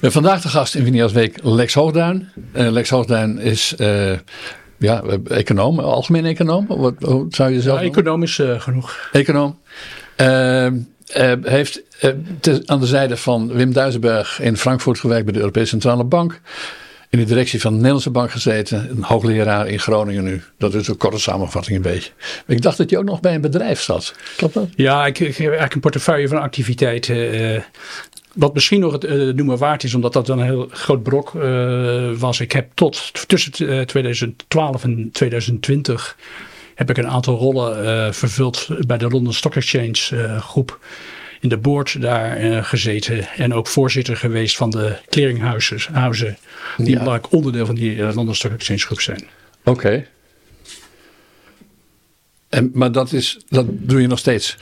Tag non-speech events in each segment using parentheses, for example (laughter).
Uh, vandaag de gast in Vinias Week Lex Hoogduin. Uh, Lex Hoogduin is uh, ja, econoom, algemeen econoom. Wat, hoe zou je zelf ja, econoom is genoeg. Econoom. heeft aan de zijde van Wim Duisenberg in Frankfurt gewerkt bij de Europese Centrale Bank. In de directie van de Nederlandse Bank gezeten. Een hoogleraar in Groningen nu. Dat is een korte samenvatting een beetje. Maar ik dacht dat je ook nog bij een bedrijf zat. Klopt dat? Ja, ik, ik heb eigenlijk een portefeuille van activiteiten. Wat misschien nog het uh, noemen waard is, omdat dat een heel groot brok uh, was. Ik heb tot tussen 2012 en 2020 heb ik een aantal rollen vervuld bij de London Stock Exchange groep. In de board daar gezeten en ook voorzitter geweest van de clearinghouses, houses, die ja. onderdeel van die London Stock Exchange groep zijn. Oké. Okay. En, maar dat, is, dat doe je nog steeds?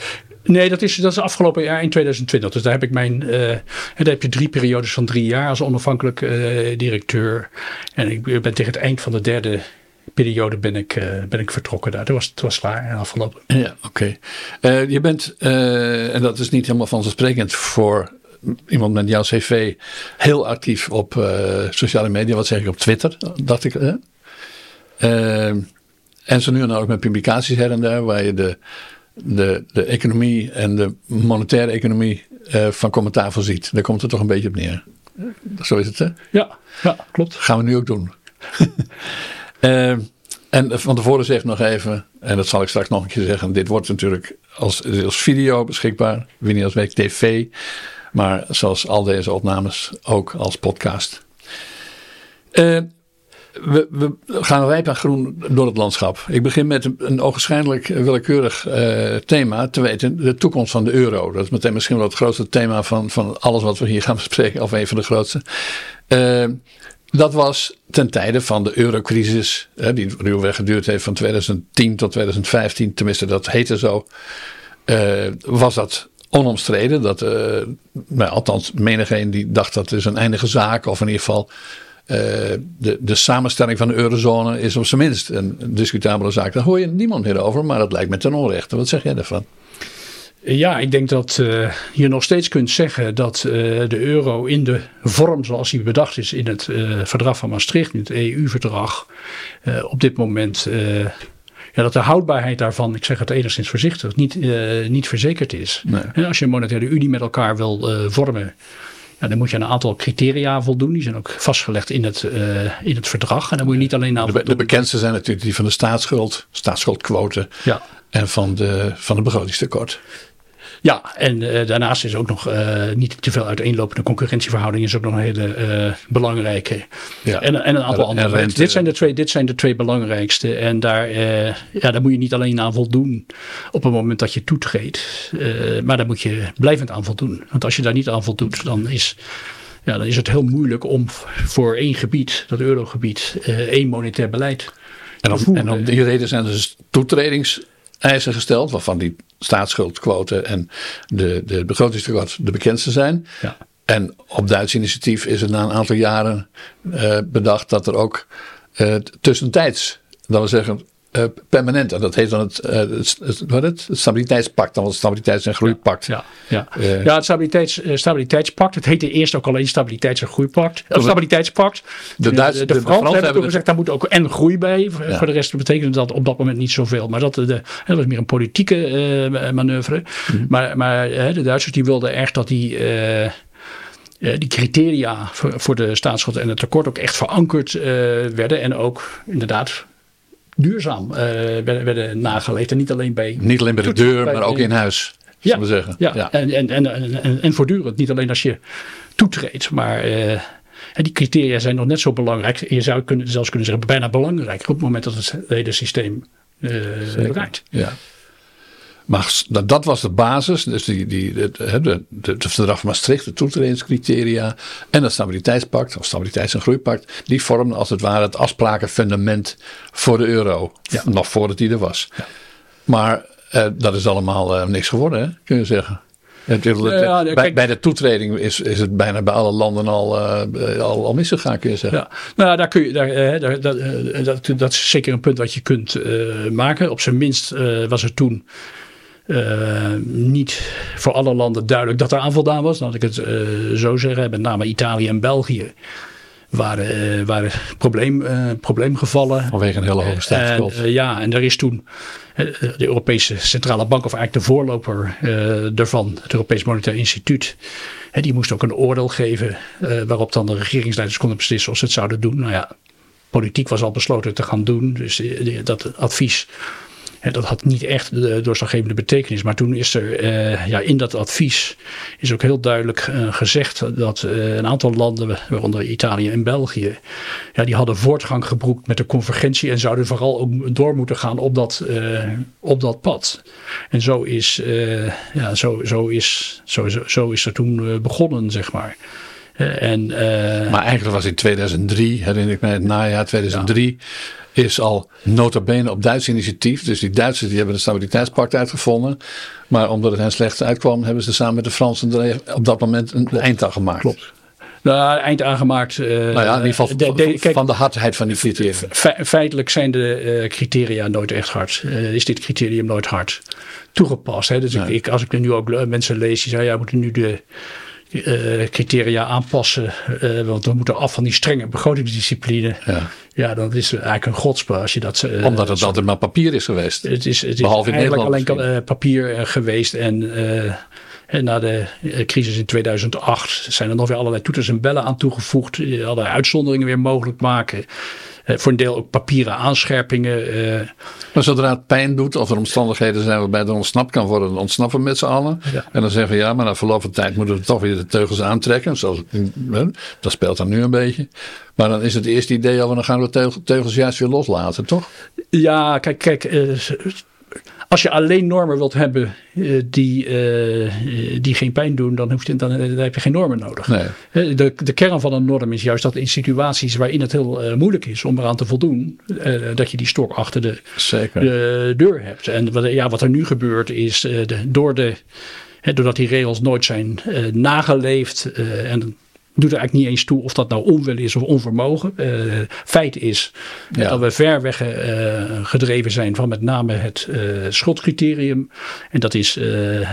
Nee, dat is, dat is afgelopen jaar in 2020. Dus daar heb ik mijn. Uh, daar heb je drie periodes van drie jaar als onafhankelijk uh, directeur. En ik ben tegen het eind van de derde periode ben ik, uh, ben ik vertrokken daar. Het was, het was klaar en afgelopen. Ja, oké. Je bent, en dat is niet helemaal vanzelfsprekend voor iemand met jouw cv, heel actief op sociale media. Wat zeg ik op Twitter, dacht ik. en zo nu en dan ook met publicaties her en daar, waar je de de, de economie en de monetaire economie uh, van commentaar voorziet. Daar komt het toch een beetje op neer. Zo is het, hè? Ja, ja klopt. Gaan we nu ook doen. uh, (laughs) en van tevoren zeg ik nog even, en dat zal ik straks nog een keer zeggen. Dit wordt natuurlijk als, als video beschikbaar. Winnie als Week TV. Maar zoals al deze opnames ook als podcast. Uh, we, gaan rijp en groen door het landschap. Ik begin met een, een ogenschijnlijk willekeurig uh, thema, te weten de toekomst van de euro. Dat is meteen misschien wel het grootste thema van, van alles wat we hier gaan (laughs) bespreken, of een van de grootste. Uh, dat was ten tijde van de eurocrisis, hè, die ruwweg geduurd heeft van 2010 tot 2015, tenminste dat heette zo, uh, was dat onomstreden. Dat, nou, althans, menigeen die dacht dat is een eindige zaak, of in ieder geval uh, de, de samenstelling van de eurozone is op zijn minst een, discutabele zaak. Daar hoor je niemand meer over, maar dat lijkt me ten onrechte. Wat zeg jij daarvan? Ja, ik denk dat uh, je nog steeds kunt zeggen dat uh, de euro in de vorm zoals die bedacht is in het verdrag van Maastricht, in het EU-verdrag, op dit moment ja, dat de houdbaarheid daarvan, ik zeg het enigszins voorzichtig, niet, niet verzekerd is. Nee. En als je een monetaire unie met elkaar wil vormen, dan moet je een aantal criteria voldoen. Die zijn ook vastgelegd in het, uh, in het verdrag. En dan moet je niet alleen aan de, de bekendste zijn natuurlijk die van de staatsschuld, staatsschuldquote. Ja. En van de, van de begrotingstekort. Ja, en uh, daarnaast is ook nog uh, niet te veel uiteenlopende concurrentieverhouding is ook nog een hele uh, belangrijke. Ja. En, en een aantal andere. Rente, dit, zijn de twee, dit zijn de twee belangrijkste. En daar, ja, daar moet je niet alleen aan voldoen op het moment dat je toetreedt. maar daar moet je blijvend aan voldoen. Want als je daar niet aan voldoet, dan is, ja, dan is het heel moeilijk om voor één gebied, dat eurogebied, één monetair beleid. En om, en om die reden zijn dus toetredings eisen gesteld, waarvan die staatsschuldquote en de, de begrotingstekort de bekendste zijn. Ja. En op Duits initiatief is het na een aantal jaren uh, bedacht dat er ook uh, tussentijds, dat we zeggen, uh, permanent. En dat heet dan het, uh, het, het, wat het, het stabiliteitspact, dan het stabiliteits- en groeipact. Ja, ja, ja. Uh, ja het stabiliteits, stabiliteitspact. Het heette eerst ook alleen stabiliteits- en groeipact. Stabiliteitspact. De, Duits, de, de, hebben toen gezegd, daar moet ook en groei bij. Ja. Voor de rest betekende dat op dat moment niet zoveel. Maar dat, de, dat was meer een politieke manoeuvre. Mm. Maar, maar de Duitsers die wilden echt dat die... Die criteria voor, voor de staatsschuld en het tekort ook echt verankerd uh, werden. En ook inderdaad duurzaam uh, werden, nageleefd. En niet alleen bij. Niet alleen bij de deur, maar ook in huis. Ja, zeggen. Ja. En, en, en, en, en voortdurend. Niet alleen als je toetreedt, maar. Uh, die criteria zijn nog net zo belangrijk. Je zou kunnen, zelfs kunnen zeggen bijna belangrijker op het moment dat het hele systeem uh, draait. Ja. Maar dat was de basis. Dus die, die, het, de, de, de verdrag van Maastricht, de toetredingscriteria en het stabiliteitspact, of stabiliteits- en groeipact, die vormden als het ware het afsprakenfundament voor de euro. Ja. Nog voordat die er was. Ja. Maar eh, dat is allemaal eh, niks geworden, hè, kun je zeggen. Het, het, ja, bij, bij, de toetreding is, is het bijna bij alle landen al, uh, al, al misgegaan, kun je zeggen. Ja, nou, daar kun je, daar, daar, dat, dat, dat, is zeker een punt wat je kunt maken. Op zijn minst was er toen niet voor alle landen duidelijk dat er aan voldaan was. Laat ik het zo zeggen. Met name Italië en België waren, uh, waren probleem, probleemgevallen. Vanwege een hele hoge staatsschuld. Ja, en daar is toen de Europese Centrale Bank, of eigenlijk de voorloper daarvan, het Europees Monetair Instituut, die moest ook een oordeel geven waarop dan de regeringsleiders konden beslissen of ze het zouden doen. Nou ja, politiek was al besloten te gaan doen, dus dat advies dat had niet echt de doorslaggevende betekenis. Maar toen is er uh, ja, in dat advies is ook heel duidelijk uh, gezegd dat uh, een aantal landen, waaronder Italië en België, ja, die hadden voortgang gebroekt met de convergentie en zouden vooral ook door moeten gaan op dat, op dat pad. En zo is, ja, zo, zo, is, zo, zo is er toen begonnen, zeg maar. En, maar eigenlijk was in 2003, herinner ik mij, het najaar 2003. Ja is al nota bene op Duits initiatief. Dus die Duitsers die hebben de stabiliteitspact uitgevonden. Maar omdat het hen slecht uitkwam, hebben ze samen met de Fransen er op dat moment een eind aan gemaakt. Klopt. Nou, eind aangemaakt. Uh, nou ja, in ieder geval de, de, kijk, van de hardheid van die criteria. feitelijk zijn de uh, criteria nooit echt hard. Uh, is dit criterium nooit hard toegepast. Hè? Dus ik, ik, als ik nu ook mensen lees die zeggen, ja, we moeten nu de uh, criteria aanpassen. Uh, want we moeten af van die strenge begrotingsdiscipline. Ja, ja dan is het eigenlijk een godspe als je dat. Uh, Omdat het altijd maar papier is geweest. Het is, het is Behalve in eigenlijk alleen papier geweest. En, en na de crisis in 2008 zijn er nog weer allerlei toeters en bellen aan toegevoegd. Die allerlei uitzonderingen weer mogelijk maken. Eh, voor een deel ook papieren aanscherpingen. Eh. Maar zodra het pijn doet of er omstandigheden zijn waarbij er ontsnapt kan worden, dan ontsnappen we met z'n allen. En dan zeggen we ja, maar na verloop van tijd moeten we toch weer de teugels aantrekken. Zoals, dat speelt dan nu een beetje. Maar dan is het eerste idee al, dan gaan we teugels juist weer loslaten, toch? Ja, kijk, kijk uh, als je alleen normen wilt hebben uh, die, uh, die geen pijn doen, dan, hoeft je, dan, dan, heb je geen normen nodig. Nee. De, de kern van een norm is juist dat in situaties waarin het heel uh, moeilijk is om eraan te voldoen, dat je die stok achter de, de deur hebt. En wat, ja, wat er nu gebeurt is, de, door de, doordat die regels nooit zijn nageleefd en doet er eigenlijk niet eens toe of dat nou onwil is of onvermogen. Uh, feit is dat we ver weg uh, gedreven zijn van met name het uh, schuldcriterium. En dat is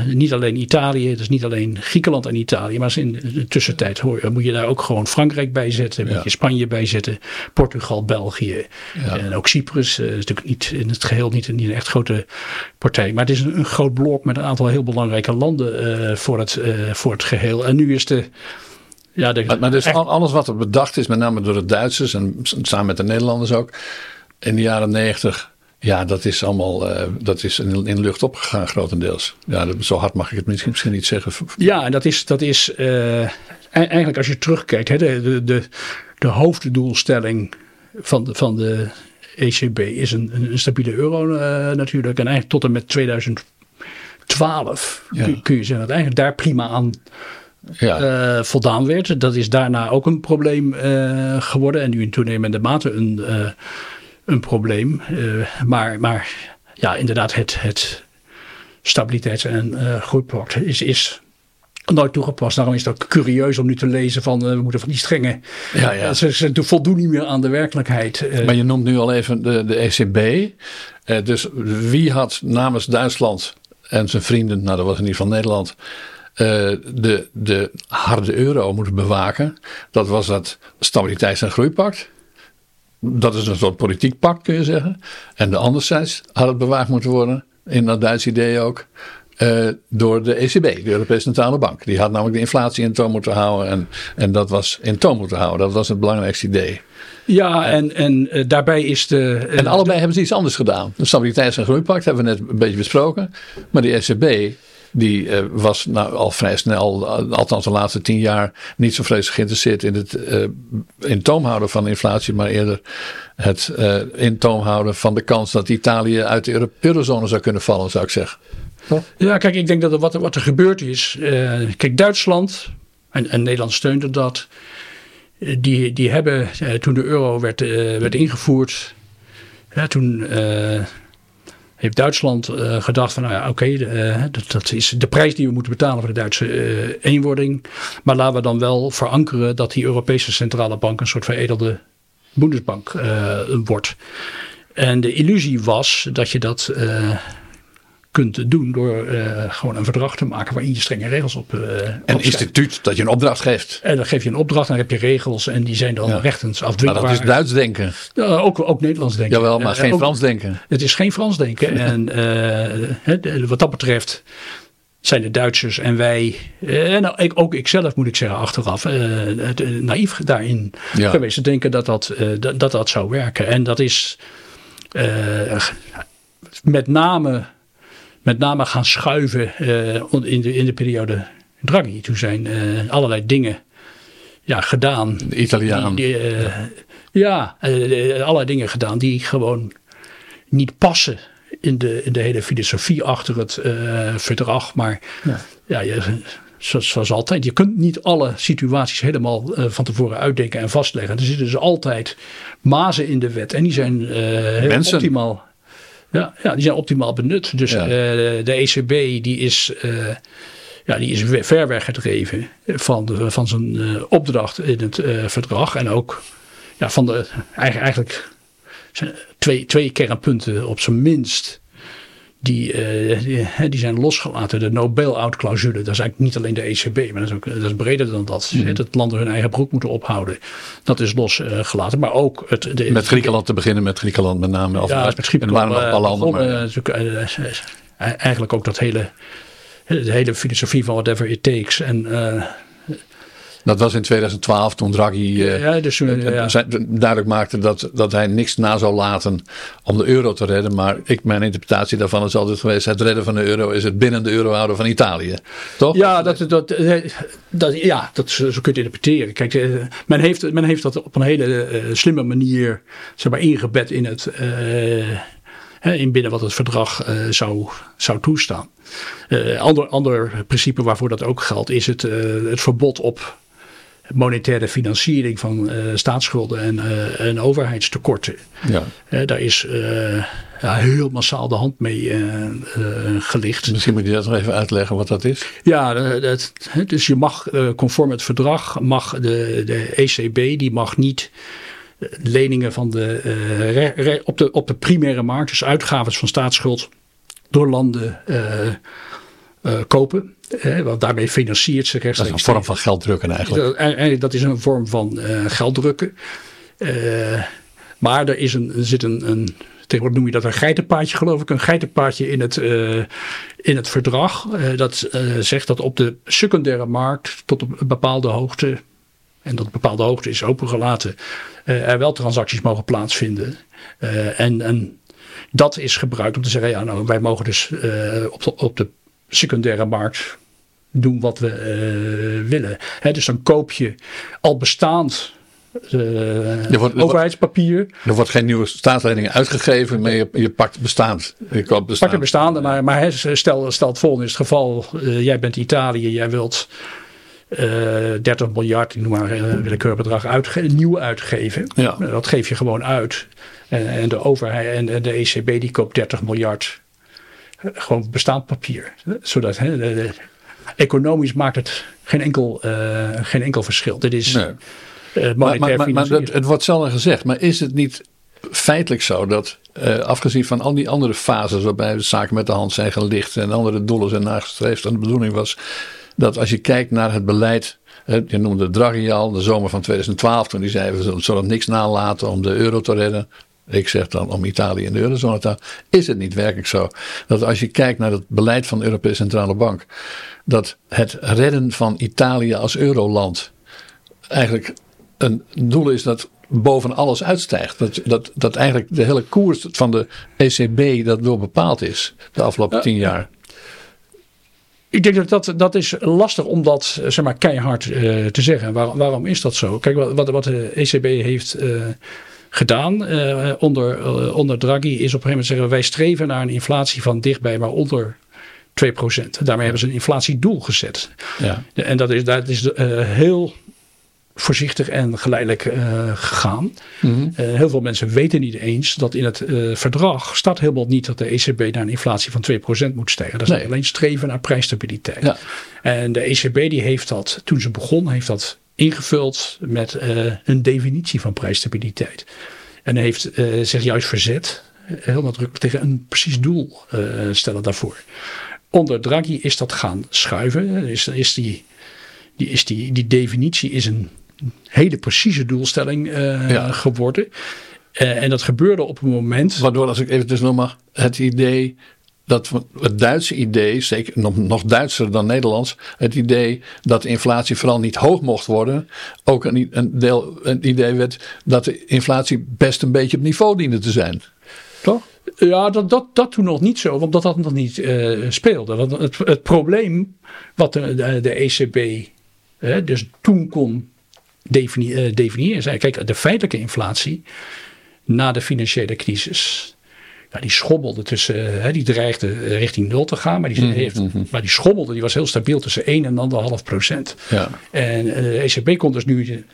niet alleen Italië, dat is niet alleen Griekenland en Italië, maar in de tussentijd hoor, moet je daar ook gewoon Frankrijk bij zetten, moet je Spanje bij zetten, Portugal, België en ook Cyprus. is natuurlijk niet in het geheel niet, niet, een echt grote partij, maar het is een, een groot blok met een aantal heel belangrijke landen voor, het, voor het geheel. En nu is de ja, maar, maar dus alles wat er bedacht is, met name door de Duitsers en samen met de Nederlanders ook, in de jaren negentig, ja, dat is allemaal uh, dat is in, in lucht opgegaan grotendeels. Ja, dat, zo hard mag ik het misschien, misschien niet zeggen. Ja, en dat is, dat is uh, eigenlijk als je terugkijkt, hè, de, de, de, hoofddoelstelling van de, van de ECB is een, een stabiele euro uh, natuurlijk. En eigenlijk tot en met 2012 ja. kun, kun, je zeggen dat eigenlijk daar prima aan ja. uh, voldaan werd. Dat is daarna ook een probleem uh, geworden en nu in toenemende mate een, uh, een probleem. maar, maar ja, inderdaad, het, het stabiliteits- en groeipact is, is nooit toegepast. Daarom is het ook curieus om nu te lezen van we moeten van die strenge. Ja, ja. Ze, ze voldoen niet meer aan de werkelijkheid. Maar je noemt nu al even de, de ECB. dus wie had namens Duitsland en zijn vrienden, nou dat was in ieder geval Nederland, de, de harde euro moeten bewaken. Dat was dat stabiliteits- en groeipact. Dat is een soort politiek pact kun je zeggen. En de anderzijds had het bewaakt moeten worden, in dat Duitse idee ook, uh, door de ECB, de Europese Centrale Bank. Die had namelijk de inflatie in toom moeten houden en, en dat was in toom moeten houden. Dat was het belangrijkste idee. Ja, en, en uh, daarbij is de. en allebei hebben ze iets anders gedaan. De Stabiliteits- en Groeipact hebben we net een beetje besproken. Maar de ECB die uh, was nou al vrij snel, althans de laatste tien jaar, niet zo vreselijk geïnteresseerd in het uh, in toom houden van inflatie, maar eerder het uh, in toom houden van de kans dat Italië uit de eurozone zou kunnen vallen, zou ik zeggen. Ja, kijk, ik denk dat er wat, wat er gebeurd is. kijk, Duitsland, en, en Nederland steunde dat, die, die hebben toen de euro werd, werd ingevoerd, toen heeft Duitsland uh, gedacht van nou ja, oké, uh, dat, dat, is de prijs die we moeten betalen voor de Duitse uh, eenwording. Maar laten we dan wel verankeren dat die Europese Centrale Bank een soort veredelde Bundesbank wordt. En de illusie was dat je dat kunt doen door gewoon een verdrag te maken waarin je strenge regels op. een instituut dat je een opdracht geeft. En dan geef je een opdracht, dan heb je regels en die zijn dan ja. rechtens afdwingbaar. Maar dat is Duits denken. ook, ook Nederlands denken. Jawel, maar geen Frans denken. Het is geen Frans denken. en wat dat betreft zijn de Duitsers en wij, eh, en nou, ook ikzelf moet ik zeggen achteraf, eh, eh, naïef daarin geweest te denken dat dat, dat dat zou werken. En dat is met, name, met name gaan schuiven in, de, in de periode Draghi. Toen zijn allerlei dingen ja, gedaan. De Italiaan. Die, ja, allerlei dingen gedaan die gewoon niet passen in de, in de hele filosofie achter het uh, verdrag. Maar ja, ja je, zoals, zoals, altijd, je kunt niet alle situaties helemaal uh, van tevoren uitdenken en vastleggen. Er zitten dus altijd mazen in de wet en die zijn uh, heel optimaal. Ja, ja, die zijn optimaal benut. Dus ja. de ECB die is, ja, die is ver weggedreven van, de, van zijn opdracht in het verdrag. En ook ja, van de, eigenlijk twee, twee kernpunten op zijn minst. Die, uh, die, zijn losgelaten. De no bail-out clausule. Dat is eigenlijk niet alleen de ECB, maar dat is, ook, dat is breder dan dat. Mm. Het landen hun eigen broek moeten ophouden. Dat is losgelaten. maar ook het, de, met Griekenland te beginnen, met Griekenland met name. Of, ja, met Griekenland. En waren nog alle andere. Uh, eigenlijk ook dat hele, de hele filosofie van whatever it takes. En dat was in 2012 toen Draghi uh, ja, dus, ja. duidelijk maakte dat, dat hij niks na zou laten om de euro te redden. Maar ik, mijn interpretatie daarvan is altijd geweest: het redden van de euro is het binnen de euro houden van Italië. Toch? Ja, dat, dat, dat, ja, dat, zo kun je het interpreteren. Kijk, eh, men heeft, men heeft dat op een hele uh, slimme manier zeg maar, ingebed in, het, uh, in binnen wat het verdrag zou, zou toestaan. Een ander, ander principe waarvoor dat ook geldt is het, het verbod op monetaire financiering van uh, staatsschulden en, uh, en overheidstekorten. Ja. Uh, daar is ja, heel massaal de hand mee gelicht. Misschien moet je dat nog even uitleggen wat dat is. Ja, dat, dus je mag conform het verdrag, mag de, de ECB, die mag niet leningen van de, re, op, de, op de primaire markt, dus uitgaven van staatsschuld, door landen kopen. want daarmee financiert ze rechtstreeks. Dat is een vorm van gelddrukken eigenlijk. Dat, dat is een vorm van uh, gelddrukken. Uh, maar er, is een, er zit een, een, tegenwoordig noem je dat een geitenpaadje geloof ik, een geitenpaadje in het, in het verdrag. dat zegt dat op de secundaire markt tot op een bepaalde hoogte, en dat bepaalde hoogte is opengelaten, er wel transacties mogen plaatsvinden. en, en dat is gebruikt om te zeggen, ja nou wij mogen dus op, de, op de secundaire markt doen wat we uh, willen. dus dan koop je al bestaand uh, wordt, overheidspapier. Er wordt geen nieuwe staatsleningen uitgegeven, maar je, je pakt bestaand. Je koopt bestaand. Bestaande, maar, maar stel, stel het volgende is het geval. Uh, jij bent Italië, jij wilt 30 miljard, ik noem maar een willekeurig bedrag, uitge nieuw uitgeven. Ja. Dat geef je gewoon uit. En, en de overheid en, en de ECB die koopt 30 miljard gewoon bestaand papier. Zodat hè, economisch maakt het geen enkel, uh, geen enkel verschil. Dit is nee. uh, maar, maar, maar, het, het, wordt zelden gezegd, maar is het niet feitelijk zo dat, uh, afgezien van al die andere fases waarbij de zaken met de hand zijn gelicht en andere doelen zijn nagestreefd, en de bedoeling was dat als je kijkt naar het beleid je noemde Draghi al, de zomer van 2012, toen hij zei: we zullen niks nalaten om de euro te redden. Ik zeg dan om Italië in de eurozone te. Is het niet werkelijk zo dat als je kijkt naar het beleid van de Europese Centrale Bank. dat het redden van Italië als euroland. eigenlijk een doel is dat boven alles uitstijgt. Dat, dat, dat eigenlijk de hele koers van de ECB dat door bepaald is de afgelopen tien jaar. Ik denk dat, dat dat is lastig om dat zeg maar, keihard uh, te zeggen. Waarom, waarom is dat zo? Kijk, wat, wat de ECB heeft uh, gedaan uh, onder, uh, onder Draghi is op een gegeven moment zeggen wij streven naar een inflatie van dichtbij maar onder 2%. Daarmee hebben ze een inflatiedoel gezet. Ja. En dat is, dat is uh, heel voorzichtig en geleidelijk uh, gegaan. Mm -hmm. uh, heel veel mensen weten niet eens dat in het uh, verdrag staat helemaal niet dat de ECB naar een inflatie van 2% moet stijgen. Dat is nee. alleen streven naar prijsstabiliteit. Ja. En de ECB die heeft dat, toen ze begon, heeft dat ingevuld met uh, een definitie van prijsstabiliteit. En heeft uh, zich juist verzet heel nadrukkelijk tegen een precies doel stellen daarvoor. Onder Draghi is dat gaan schuiven. Is, is, die, die, is die, die definitie is een hele precieze doelstelling geworden. en dat gebeurde op een moment. Waardoor, als ik even dus nog mag, het idee dat het Duitse idee, zeker nog, nog Duitser dan Nederlands, het idee dat de inflatie vooral niet hoog mocht worden, ook een, een, deel, een idee werd dat de inflatie best een beetje op niveau diende te zijn. Toch? Ja, dat, dat, toen nog niet zo, want dat nog niet uh, speelde. Want het, het probleem wat de, de, ECB dus toen kon uh, definiëren, zei: kijk, de feitelijke inflatie na de financiële crisis die schommelde tussen, hè, die dreigde richting nul te gaan, maar die, mm heeft, maar die schommelde, die was heel stabiel tussen 1 en 1,5 procent. Ja. En eh, de ECB kon dus nu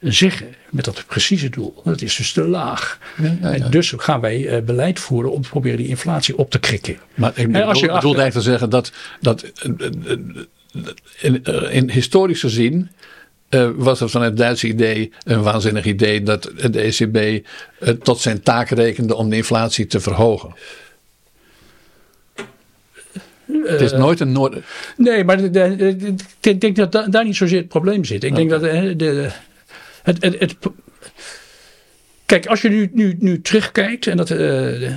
zeggen met dat precieze doel, dat is dus te laag. Ja, En dus gaan wij uh, beleid voeren om te proberen die inflatie op te krikken. Maar ik bedoel, als je bedoel eigenlijk te zeggen dat, dat eh, in, in historische zin uh, was het van het Duitse idee een waanzinnig idee dat de ECB uh, tot zijn taak rekende om de inflatie te verhogen. het is eh, nooit een Noord. Nee, maar ik denk dat daar niet zozeer het probleem zit. Ik denk dat de, het, het, het, Kijk, als je nu, nu, nu terugkijkt, en dat, uh,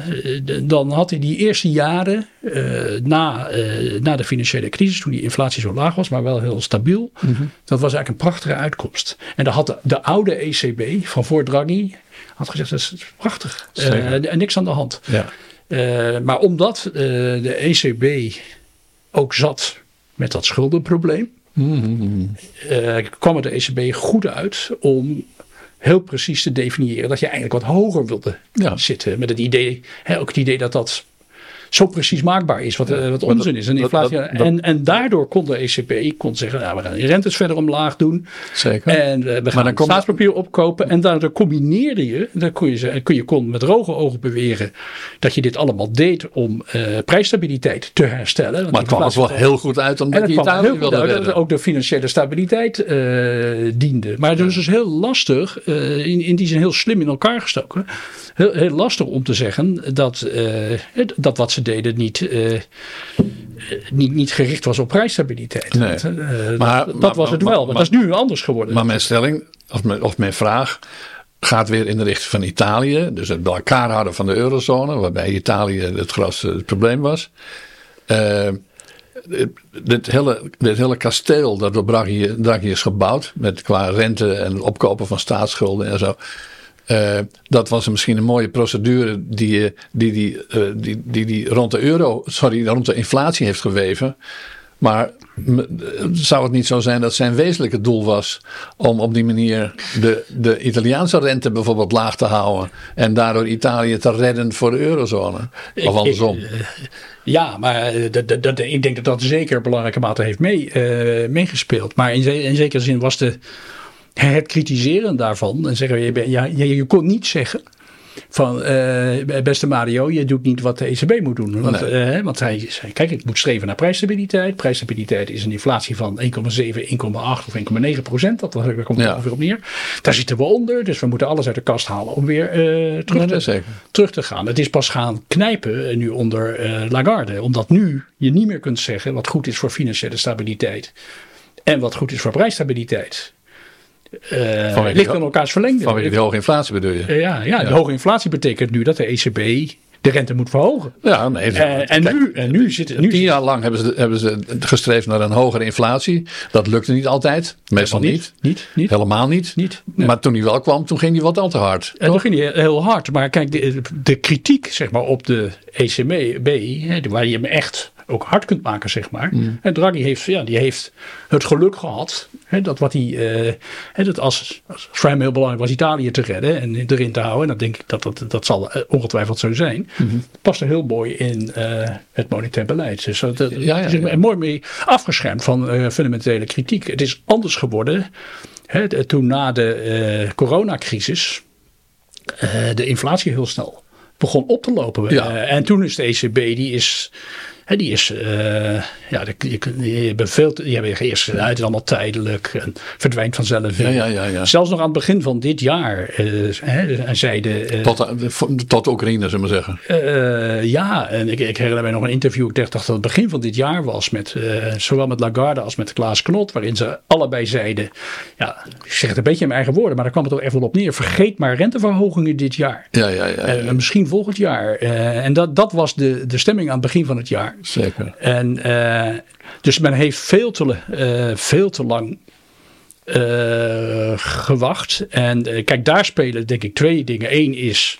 dan had hij die eerste jaren uh, na, uh, na de financiële crisis, toen die inflatie zo laag was, maar wel heel stabiel, mm -hmm. dat was eigenlijk een prachtige uitkomst. En dan had de, de oude ECB van voor Draghi had gezegd: dat is prachtig, en niks aan de hand. Ja. maar omdat de ECB ook zat met dat schuldenprobleem, mm -hmm. kwam er de ECB goed uit om heel precies te definiëren dat je eigenlijk wat hoger wilde zitten. Met het idee, hè, ook het idee dat dat zo precies maakbaar is, wat, wat onzin is. En, inflatie, en, en daardoor kon de ECB kon zeggen, nou, we gaan de rentes verder omlaag doen. Zeker. En uh, we gaan maar dan staatspapier opkopen. En daardoor combineerde je, dan kun je, kun je kon met droge ogen beweren dat je dit allemaal deed om uh, prijsstabiliteit te herstellen. Want maar het kwam er wel heel goed uit omdat je Italië wilde uit, dat ook de financiële stabiliteit uh, diende. Maar het is dus heel lastig, in, in die zin heel slim in elkaar gestoken heel, heel lastig om te zeggen dat, uh, dat wat ze deden niet, uh, niet, niet gericht was op prijsstabiliteit. Nee. Uh, maar, dat, dat was het wel, maar, dat is nu anders geworden. Maar mijn stelling, of mijn, of mijn vraag, gaat weer in de richting van Italië. Dus het bij elkaar houden van de eurozone, waarbij Italië het grootste het probleem was. Uh, dit, hele, dit hele kasteel dat door Draghi, Draghi is gebouwd, met qua rente en opkopen van staatsschulden en zo. Uh, dat was misschien een mooie procedure die, die, die, uh, die, die, die rond de euro, sorry, rond de inflatie heeft geweven. Maar zou het niet zo zijn dat zijn wezenlijke doel was om op die manier de, de Italiaanse rente bijvoorbeeld laag te houden en daardoor Italië te redden voor de eurozone? Of andersom? Ik, eh, ja, maar dat, dat, ik denk dat dat zeker belangrijke mate heeft mee, uh, meegespeeld. Maar in, in zekere zin was de het kritiseren daarvan en zeggen, je, ja, je, je kon niet zeggen van uh, beste Mario, je doet niet wat de ECB moet doen. Want, nee. uh, want hij zei, kijk, ik moet streven naar prijsstabiliteit. Prijsstabiliteit is een inflatie van 1,7, 1,8 of 1,9 procent. Dat, daar komt ja. ongeveer op neer. Daar zitten we onder, dus we moeten alles uit de kast halen om weer uh, terug, te, terug te gaan. Het is pas gaan knijpen nu onder Lagarde. Omdat nu je niet meer kunt zeggen wat goed is voor financiële stabiliteit. En wat goed is voor prijsstabiliteit. Uh, ligt in elkaars verlengde. Vanwege de hoge inflatie bedoel je? Uh, ja, ja, de hoge inflatie betekent nu dat de ECB de rente moet verhogen. Ja, nee, uh, en, nu, en nu zit het. Nu tien jaar lang hebben ze, hebben ze gestreefd naar een hogere inflatie. Dat lukte niet altijd. Meestal niet. Niet, niet. Helemaal niet. niet Maar toen hij wel kwam, toen ging hij wat al te hard. En toen ging hij heel hard. Maar kijk, de, de kritiek zeg maar, op de ECB, waar je hem echt ook hard kunt maken, zeg maar. Mm. En Draghi heeft, ja, die heeft het geluk gehad hè, dat wat hij, uh, hè, dat als, als voor hem heel belangrijk was Italië te redden en erin te houden. En dat denk ik dat dat, dat zal eh, ongetwijfeld zo zijn. Mm Past er heel mooi in uh, het monetair beleid. Dus dat, ja, ja, is er mooi mee afgeschermd van fundamentele kritiek. Het is anders geworden hè, toen na de coronacrisis de inflatie heel snel begon op te lopen. Ja. en toen is de ECB, die is die is, uh, ja, die, hebben veel, hebben eerst het is allemaal tijdelijk en verdwijnt vanzelf. Ja, ja, ja, ja. Zelfs nog aan het begin van dit jaar uh, hè, zeiden. Uh, tot, tot Oekraïne, zullen we zeggen. ja, en ik, ik herinner mij nog een interview, ik dacht dat het begin van dit jaar was, met, zowel met Lagarde als met Klaas Knot, waarin ze allebei zeiden, ja, ik zeg het een beetje in mijn eigen woorden, maar daar kwam het ook even op neer. Vergeet maar renteverhogingen dit jaar. Ja, ja, ja. En misschien volgend jaar. en dat, dat was de, de stemming aan het begin van het jaar. Zeker. En, uh, dus men heeft veel te, uh, veel te lang uh, gewacht. En kijk, daar spelen denk ik twee dingen. Eén is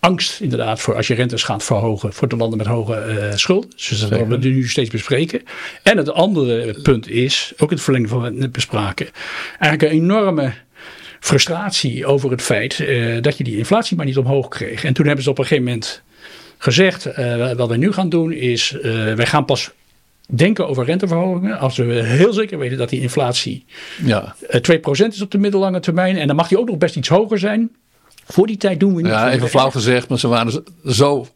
angst inderdaad voor als je rentes gaat verhogen voor de landen met hoge schuld. Dus dat we nu steeds bespreken. En het andere punt is, ook het verlengde van wat we net bespraken, eigenlijk een enorme frustratie over het feit dat je die inflatie maar niet omhoog kreeg. En toen hebben ze op een gegeven moment gezegd, uh, wat we nu gaan doen is, uh, wij gaan pas denken over renteverhogingen als we heel zeker weten dat die inflatie ja. 2% eh, is op de middellange termijn. En dan mag die ook nog best iets hoger zijn. Voor die tijd doen we niet. Ja, even flauw gezegd, maar ze waren zo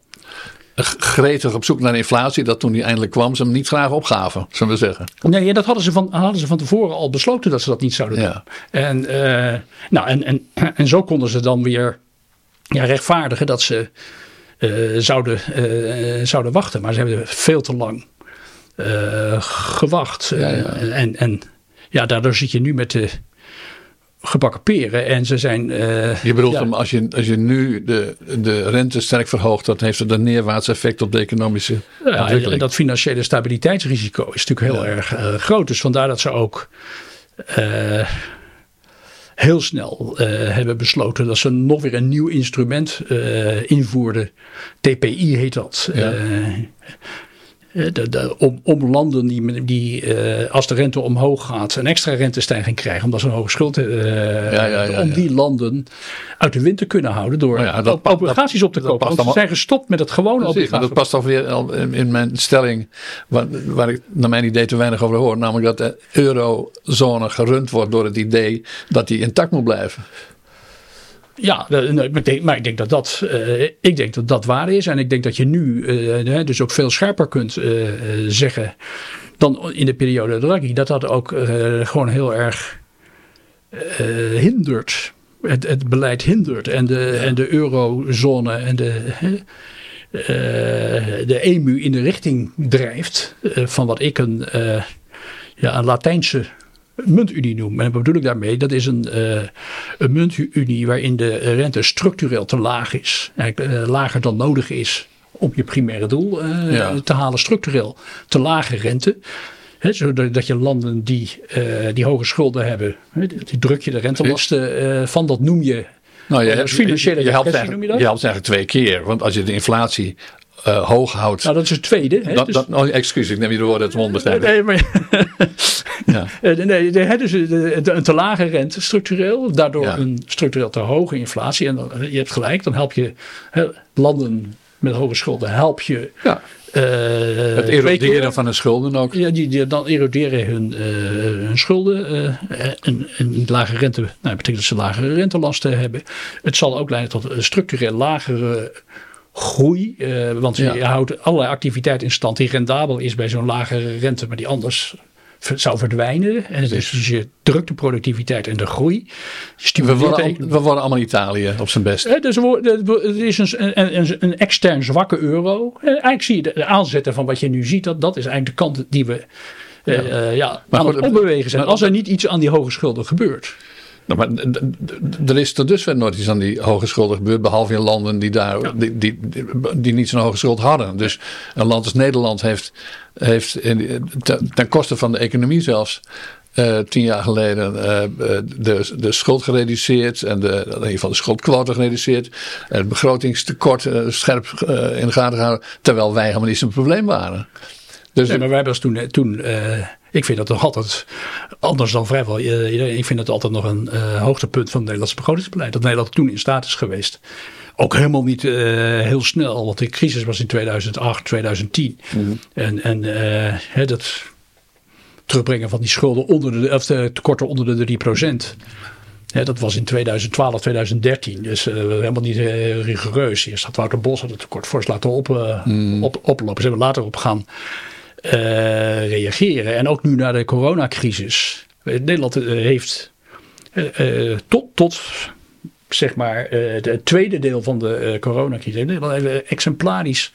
gretig op zoek naar inflatie dat toen die eindelijk kwam ze hem niet graag opgaven, zullen we zeggen. Nee, dat hadden ze van, hadden ze van tevoren al besloten dat ze dat niet zouden doen. En, uh, nou, en, en, en zo konden ze dan weer ja, rechtvaardigen dat ze zouden, uh, zouden wachten. Maar ze hebben veel te lang uh, gewacht. Ja, ja. En, en ja, daardoor zit je nu met de gebakken peren. En ze zijn. je bedoelt, ja. als, je, als je nu de, de rente sterk verhoogt, dat heeft een neerwaarts effect op de economische ja, En dat financiële stabiliteitsrisico is natuurlijk heel erg groot. Dus vandaar dat ze ook heel snel uh, hebben besloten dat ze nog weer een nieuw instrument uh, invoerden. TPI heet dat. Ja. Eh, de, de, om, om, landen die, die uh, als de rente omhoog gaat, een extra rentestijging krijgen, omdat ze een hoge schuld uh, ja, ja, ja, om die landen uit de wind te kunnen houden door oh dat, obligaties op te kopen. Want ze zijn gestopt met het gewone obligatie. Dat past alweer in mijn stelling, waar, waar, ik naar mijn idee te weinig over hoor, namelijk dat de eurozone gerund wordt door het idee dat die intact moet blijven. Ja, maar ik denk dat dat, uh, ik denk dat dat waar is. En ik denk dat je nu uh, dus ook veel scherper kunt uh, zeggen dan in de periode Draghi. Dat dat ook gewoon heel erg hindert. Het, het, beleid hindert. En de, ja. en de eurozone en de, de EMU in de richting drijft van wat ik een, ja, een Latijnse muntunie noem. En wat bedoel ik daarmee? Dat is een, uh, een muntunie waarin de rente structureel te laag is. Eigenlijk uh, lager dan nodig is om je primaire doel ja. te halen. Structureel te lage rente. He, zodat je landen die, die hoge schulden hebben, die druk je de rentelasten van. Dat noem je nou, je, financiële je, je, helpt je, je helpt eigenlijk twee keer. Want als je de inflatie uh, hoog houdt. Nou, dat is het tweede. Hè? Dat, dus... dat, oh, excuus, ik neem je de woorden het mond Nee, maar... ja. (laughs) Eh, nee, nee, dus een te lage rente structureel, daardoor ja. een structureel te hoge inflatie. En dan, je hebt gelijk, dan help je hè, landen met hoge schulden, help je ja. Uh, het eroderen van hun schulden ook. Ja, die, die dan eroderen hun, uh, hun schulden. Uh, en, en lage rente, nou, dat betekent dat ze lagere rentelasten hebben. Het zal ook leiden tot een structureel lagere groei. Uh, want ja. je houdt allerlei activiteit in stand die rendabel is bij zo'n lagere rente, maar die anders zou verdwijnen. En dus, dus je drukt de productiviteit en de groei. We worden, we worden allemaal Italië op zijn best. Uh, dus het is een, een, een, extern zwakke euro. En eigenlijk zie je de aanzetten van wat je nu ziet. Dat, dat is eigenlijk de kant die we ja. Uh, ja, maar aan het opbewegen zijn. als er niet iets aan die hoge schulden gebeurt. Nou, maar er is tot dusver nooit iets aan die hoge schulden gebeurd, behalve in landen die, daar, ja. die, die, die, niet zo'n hoge schuld hadden. Dus een land als Nederland heeft, heeft in, ten koste van de economie zelfs uh, tien jaar geleden uh, de, de schuld gereduceerd en de, in ieder geval de schuldquote gereduceerd. En het begrotingstekort uh, scherp in de gaten gehouden, terwijl wij helemaal niet zo'n probleem waren. Dus nee, maar wij hebben toen, toen ik vind dat toch altijd, anders dan vrijwel iedereen, ik vind het altijd nog een uh, hoogtepunt van het Nederlandse begrotingsbeleid. Dat Nederland toen in staat is geweest. Ook helemaal niet uh, heel snel, want de crisis was in 2008, 2010. Mm -hmm. En, en uh, dat terugbrengen van die schulden onder de, of de tekorten onder de 3%. dat was in 2012, 2013. Dus uh, helemaal niet uh, rigoureus. Eerst had Wouter Bos het tekort fors laten op, mm. op, oplopen. Ze hebben later op gaan reageren. En ook nu naar de coronacrisis. Nederland heeft tot, tot zeg maar het tweede deel van de coronacrisis. Nederland heeft exemplarisch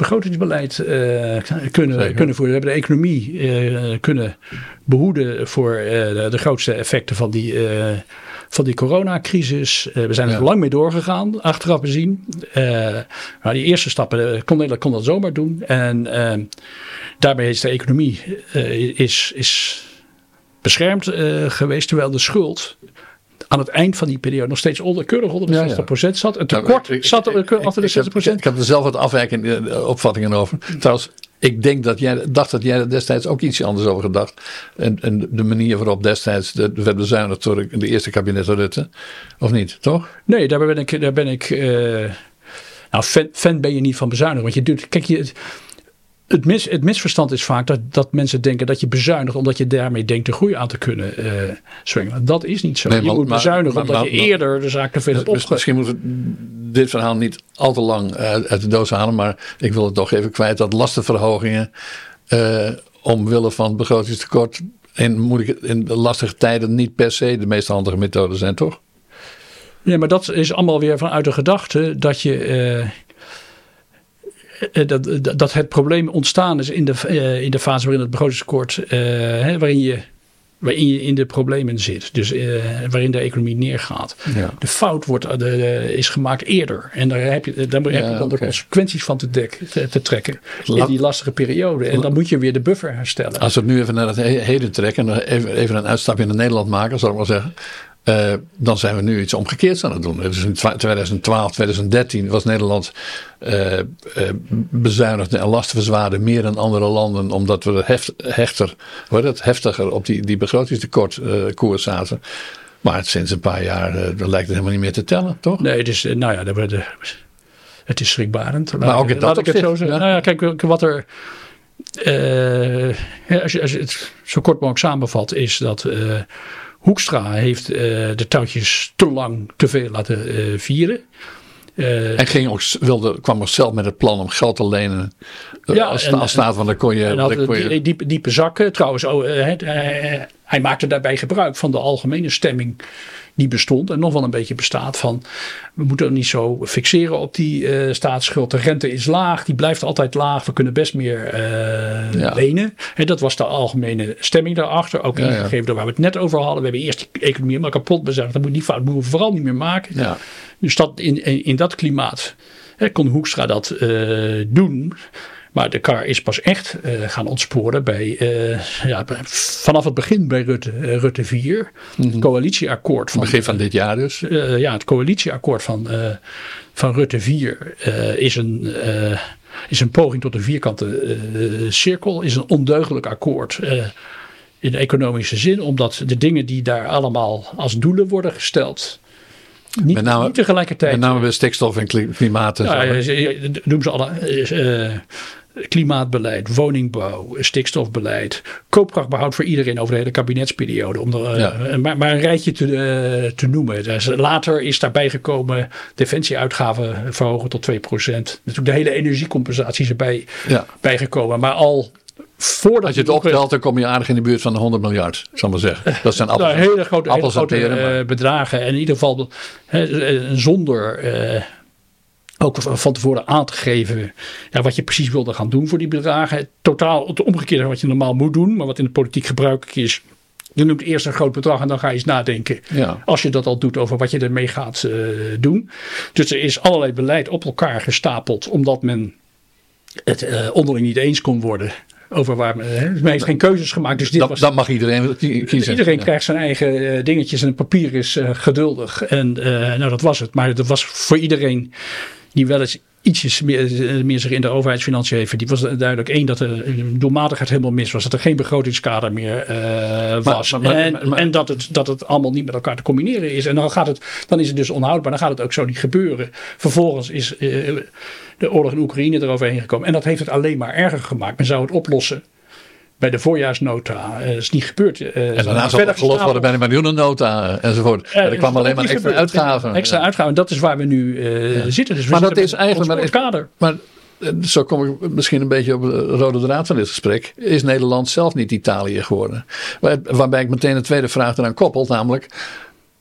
begrotingsbeleid uh, kunnen, kunnen voeren. We hebben de economie uh, kunnen behoeden voor uh, de, de, grootste effecten van die, van die coronacrisis. we zijn er lang mee doorgegaan, achteraf bezien. maar die eerste stappen kon Nederland kon dat zomaar doen. En daarmee is de economie is, is beschermd geweest, terwijl de schuld aan het eind van die periode nog steeds onder, keurig onder de 60% zat. Een tekort nou, zat er achter de 60%. Ik, ik, heb er zelf wat afwijkende eh, opvattingen over. Trouwens, ik denk dat jij dacht dat jij er destijds ook iets anders over gedacht. En, en de manier waarop destijds de, werd bezuinigd door de eerste kabinet Rutte. Of niet, toch? Nee, daar ben ik. Daar ben ik uh, nou, fan, fan, ben je niet van bezuinigen. Want je doet. Kijk, je het, mis, het misverstand is vaak dat, dat mensen denken dat je bezuinigt omdat je daarmee denkt de groei aan te kunnen uh, Dat is niet zo. je moet bezuinigen omdat je eerder de zaak te veel hebt opge... Misschien moeten we dit verhaal niet al te lang uh, uit de doos halen, maar ik wil het toch even kwijt dat lastenverhogingen uh, omwille van begrotingstekort in, moeilijke, in lastige tijden niet per se de meest handige methode zijn, toch? Ja, maar dat is allemaal weer vanuit de gedachte dat je eh, dat, dat het probleem ontstaan is in de, uh, in de fase waarin het begrotingstekort, uh, hè, waarin, je, waarin je in de problemen zit. Dus uh, waarin de economie neergaat. Ja. De fout wordt, de, is gemaakt eerder. En daar heb je, daar heb je dan de consequenties van te, dek, te, te trekken. In die lastige periode. En dan moet je weer de buffer herstellen. Als we het nu even naar het heden trekken. En even, even een uitstapje naar Nederland maken, zal ik maar zeggen. Uh, dan zijn we nu iets omgekeerds aan het doen. Dus in 2012, 2013 was Nederland uh, uh, bezuinigd en lastenverzwaarde meer dan andere landen, omdat we heft, hechter, het, heftiger op die, die begrotingstekort koers zaten. Maar sinds een paar jaar lijkt het helemaal niet meer te tellen, toch? Nee, het is, nou ja, de, het is schrikbarend. Maar ook in dat ik het zo zeggen. Nou ja, kijk, wat er. als, je, als je het zo kort mogelijk samenvat, is dat Hoekstra heeft uh, de touwtjes te lang te veel laten uh, vieren. Uh, en ging ook, wilde, kwam ook zelf met het plan om geld te lenen. Ja, als, en, als staat van dan kon je. En had kon je... Diepe, diepe zakken. Trouwens, oh, hij maakte daarbij gebruik van de algemene stemming die bestond en nog wel een beetje bestaat van we moeten niet zo fixeren op die uh, staatsschuld. De rente is laag, die blijft altijd laag. We kunnen best meer uh, lenen. En dat was de algemene stemming daarachter. Ook ingegeven ja, door waar we het net over hadden. We hebben eerst die economie helemaal kapot bezuinigd. Dat moet die fout moeten we vooral niet meer maken. Ja. Dus dat in, in, in dat klimaat hè, kon Hoekstra dat uh, doen. Maar de kar is pas echt uh, gaan ontsporen bij, uh, ja, vanaf het begin bij Rutte, uh, Rutte 4. Het mhm. coalitieakkoord van. Begin van dit jaar dus? ja, het coalitieakkoord van, van Rutte 4 is een. is een poging tot een vierkante cirkel, is een ondeugelijk akkoord in de economische zin, omdat de dingen die daar allemaal als doelen worden gesteld, niet, met name, niet tegelijkertijd. Met name bij stikstof en klimaat. Ja, noem ze alle klimaatbeleid, woningbouw, stikstofbeleid, koopkrachtbehoud voor iedereen over de hele kabinetsperiode. Om er, eh, maar, maar, een rijtje te, uh, te noemen. Dus later is daarbij gekomen defensieuitgaven verhogen tot 2%. Natuurlijk de hele energiecompensatie is erbij ja. bijgekomen. Maar al voordat Als je het optelt, dan kom je aardig in de buurt van de 100 miljard, zal maar zeggen. Dat zijn (laughs) appels, nou, hele grote, hele grote uh, bedragen. En in ieder geval zonder ook van tevoren aan te geven ja, wat je precies wilde gaan doen voor die bedragen. Totaal het omgekeerde wat je normaal moet doen, maar wat in de politiek gebruikelijk is. Je noemt eerst een groot bedrag en dan ga je eens nadenken. Ja. Als je dat al doet over wat je ermee gaat uh, doen. Dus er is allerlei beleid op elkaar gestapeld. Omdat men het uh, onderling niet eens kon worden over waar men, heeft geen keuzes gemaakt. Dus dit dat, was, dat mag iedereen kiezen. Iedereen krijgt zijn eigen uh, dingetjes en het papier is uh, geduldig. En uh, nou, dat was het. Maar dat was voor iedereen die wel eens ietsjes meer, eh, meer zich in de overheidsfinanciën heeft Die was duidelijk één dat de doelmatigheid helemaal mis was. Dat er geen begrotingskader meer uh, was. Maar, maar, en, en, dat, het, dat het allemaal niet met elkaar te combineren is. En dan, gaat het, dan is het dus onhoudbaar. Dan gaat het ook zo niet gebeuren. Vervolgens is uh, de oorlog in Oekraïne eroverheen gekomen. En dat heeft het alleen maar erger gemaakt. Men zou het oplossen bij de voorjaarsnota. dat is niet gebeurd. en daarna zal het gelost worden bij de miljoenennota enzovoort. er kwam alleen maar extra uitgaven. Extra uitgaven. Dat is waar we nu zitten. Dus we maar dat is eigenlijk maar, kader. Maar zo kom ik misschien een beetje op de rode draad van dit gesprek. Is Nederland zelf niet Italië geworden? Waarbij ik meteen een tweede vraag eraan koppel. Namelijk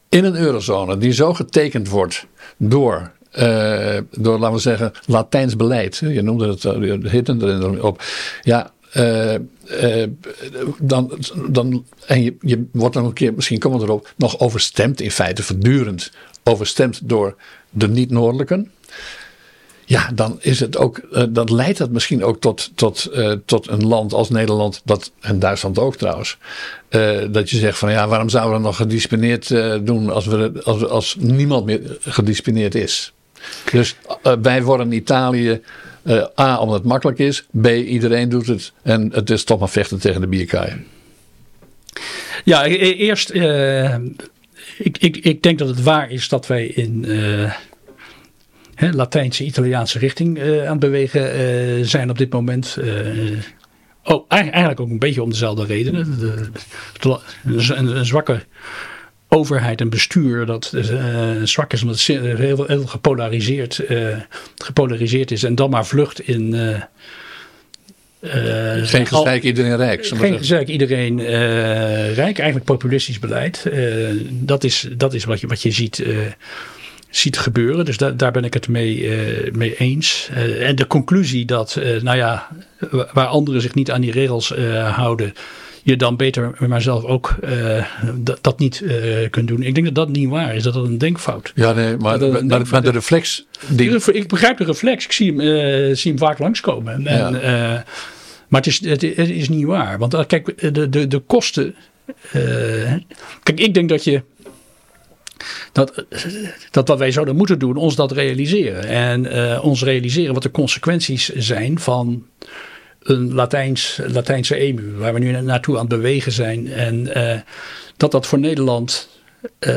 in een eurozone die zo getekend wordt door uh, door, laten we zeggen, Latijns beleid. Je noemde het, uh, hitten erin op. Ja, uh, dan, dan, en je, je wordt dan een keer, misschien komen we erop, nog overstemd, in feite voortdurend overstemd door de niet-noordelijken. Ja, dan is het ook, uh, dan leidt dat misschien ook tot, tot, tot een land als Nederland, dat, en Duitsland ook trouwens. Dat je zegt van ja, waarom zouden we nog gedisciplineerd doen als, we, als, als niemand meer gedisciplineerd is? Dus wij worden Italië, A, omdat het makkelijk is, B, iedereen doet het en het is toch maar vechten tegen de bierkaaien. Ja, e-, e-, eerst, ik, ik, ik denk dat het waar is dat wij in hè, Latijnse, Italiaanse richting uh, aan het bewegen uh, zijn op dit moment. Uh, oh, eigenlijk ook een beetje om dezelfde redenen. De, een, zwakke overheid en bestuur dat zwak is omdat het heel, heel gepolariseerd, gepolariseerd is en dan maar vlucht in... Uh, geen gezeik iedereen rijk. Geen gezeik iedereen uh, rijk. Eigenlijk populistisch beleid. Uh, dat, is, dat is wat je, wat je ziet ziet gebeuren. Dus da daar ben ik het mee, mee eens. En de conclusie dat, nou ja, waar anderen zich niet aan die regels houden, je dan beter maar zelf ook dat niet kunt doen. Ik denk dat dat niet waar is, dat dat een denkfout. Ja, nee, maar, dat, maar, maar de reflex. Die... Ik begrijp de reflex, ik zie hem, zie hem vaak langskomen. En, ja. maar het is, het, het, is niet waar. Want kijk, de, de, de kosten. kijk, ik denk dat je dat, dat wat wij zouden moeten doen, ons dat realiseren. En uh, ons realiseren wat de consequenties zijn van een Latijns, Latijnse EMU, waar we nu naartoe aan het bewegen zijn. En uh, dat dat voor Nederland. Uh,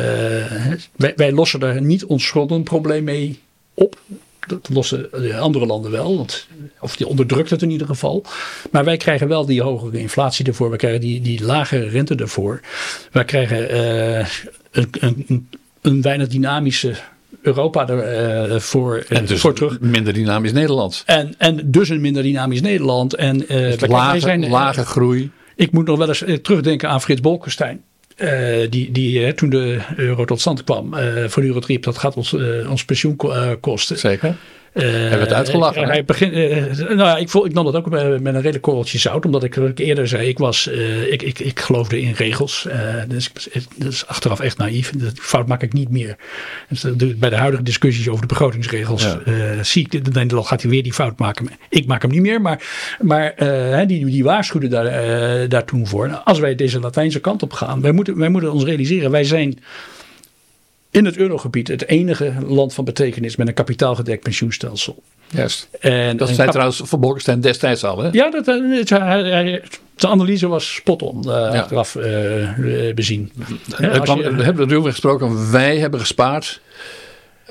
wij, lossen er niet ons schuldenprobleem mee op. Dat lossen de andere landen wel, want, of die onderdrukt het in ieder geval. Maar wij krijgen wel die hogere inflatie ervoor, we krijgen die, die lagere rente ervoor. Wij krijgen een, een, een weinig dynamische Europa ervoor uh, en dus voor terug. minder dynamisch Nederland. En, en dus een minder dynamisch Nederland. En, uh, dus lage, zijn, lage groei. Ik moet nog wel eens terugdenken aan Frits Bolkestein. Uh, die, die toen de euro tot stand kwam, voortdurend riep dat gaat ons, ons pensioen kosten. Zeker. Uh, Hij werd uitgelachen. Hij begin, uh, nou ja, ik, voel, ik nam dat ook met, met een redelijk korreltje zout. Omdat ik, ik eerder zei, ik, was, ik, ik, ik geloofde in regels. dus dat is achteraf echt naïef. Dat fout maak ik niet meer. Dus bij de huidige discussies over de begrotingsregels ja. zie ik, Nederland gaat hij weer die fout maken. Ik maak hem niet meer, maar, maar die, die waarschuwde daar, daar toen voor. Nou, als wij deze Latijnse kant op gaan, wij moeten, wij moeten ons realiseren, wij zijn in het eurogebied het enige land van betekenis met een kapitaalgedekt pensioenstelsel. Juist. En, dat zei trouwens Van Bolkestein destijds al. Hè? Ja, dat, eh, de analyse was spot on uh, achteraf uh, bezien. Ja, je, we hebben erover gesproken, wij hebben gespaard.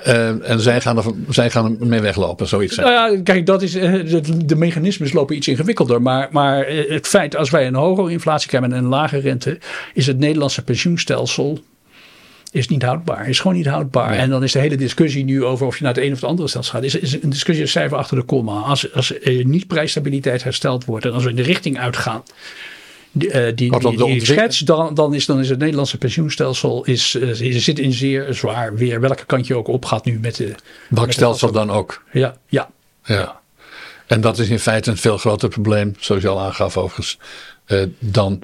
Uh, en zij gaan, er, zij gaan er mee weglopen, zoiets. Nou ja, kijk, dat is, de, de, mechanismes lopen iets ingewikkelder. Maar, maar het feit, als wij een hogere inflatie krijgen en een lage rente, is het Nederlandse pensioenstelsel is niet houdbaar. Is gewoon niet houdbaar. En dan is de hele discussie nu over of je naar het een of het andere stelsel gaat. Is, is een discussie een cijfer achter de komma. Als, als er niet prijsstabiliteit hersteld wordt en als we in de richting uitgaan. Die, uh, die, die, die schets, dan, dan, is, dan is het Nederlandse pensioenstelsel is, uh, zit in zeer zwaar weer. Welke kant je ook op gaat nu met de. Stelsel dan ook? Ja, ja, ja. En dat is in feite een veel groter probleem, zoals je al aangaf overigens, uh, dan,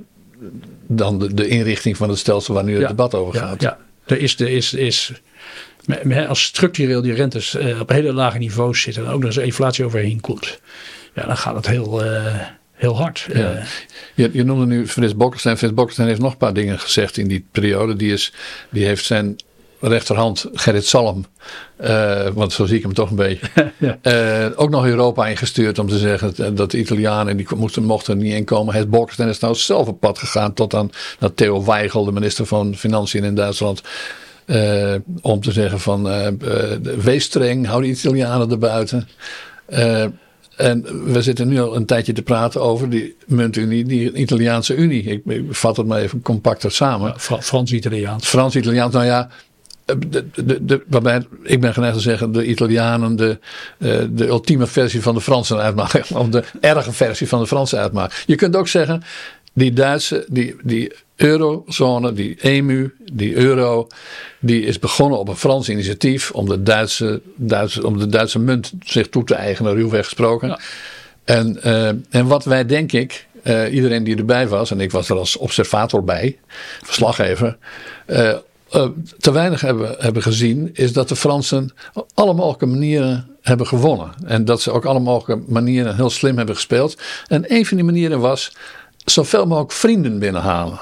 dan de, de, inrichting van het stelsel waar nu het debat over gaat. Ja, er is, er is, is als structureel die rentes uh, op hele lage niveaus zitten en ook nog eens inflatie overheen komt, ja, dan gaat het heel, uh, heel hard. Ja. Uh, je, je, noemde nu Frits Bokkerstein. Frits Bokkerstein heeft nog een paar dingen gezegd in die periode. Die, is, die heeft zijn rechterhand Gerrit Salm, want zo zie ik hem toch een beetje, (laughs) ja. ook nog Europa ingestuurd om te zeggen dat de Italianen die moesten, mochten niet inkomen. Het Bolkestein is nou zelf op pad gegaan tot aan dat Theo Weigel, de minister van Financiën in Duitsland, uh, om te zeggen van uh, wees streng, hou de Italianen erbuiten. en we zitten nu al een tijdje te praten over die muntunie, die Italiaanse Unie. Ik, ik vat het maar even compacter samen. Ja, Frans-Italiaans. Frans-Italiaans, nou ja. De, de, de, waarbij, ik ben geneigd te zeggen, de Italianen de, de ultieme versie van de Fransen (laughs) uitmaken. Of de erge versie van de Fransen uitmaken. Je kunt ook zeggen, die Duitse, die, die eurozone, die EMU, die euro, die is begonnen op een Frans initiatief om de Duitse, Duitse, om de Duitse munt zich toe te eigenen, ruwweg gesproken. Ja. En, uh, en wat wij denk ik, uh, iedereen die erbij was, en ik was er als observator bij, verslaggever, uh, te weinig hebben, hebben gezien, is dat de Fransen op alle mogelijke manieren hebben gewonnen. En dat ze ook alle mogelijke manieren heel slim hebben gespeeld. En een van die manieren was zoveel mogelijk vrienden binnenhalen.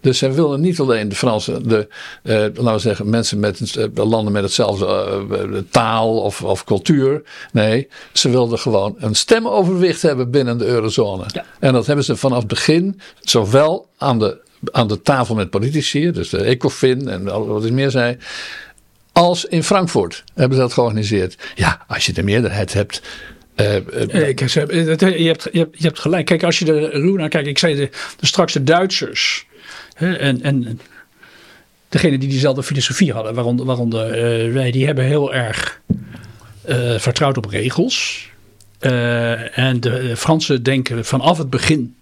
Dus zij wilden niet alleen de Fransen, de, uh, laten we zeggen, mensen met uh, landen met hetzelfde uh, taal of, of cultuur. Nee, ze wilden gewoon een stemoverwicht hebben binnen de eurozone. Ja. En dat hebben ze vanaf het begin zowel aan de, aan de tafel met politici, dus de ECOFIN en wat is meer zei. Als in Frankfurt hebben ze dat georganiseerd. Ja, als je de meerderheid hebt, uh, uh, ik, je, hebt, je, hebt, je hebt gelijk. Kijk, als je er ruw naar kijkt. Ik zei de, de straks de Duitsers. Hè, en, en degene die diezelfde filosofie hadden. Waaronder, waaronder uh, wij. Die hebben heel erg vertrouwd op regels. en de Fransen denken vanaf het begin.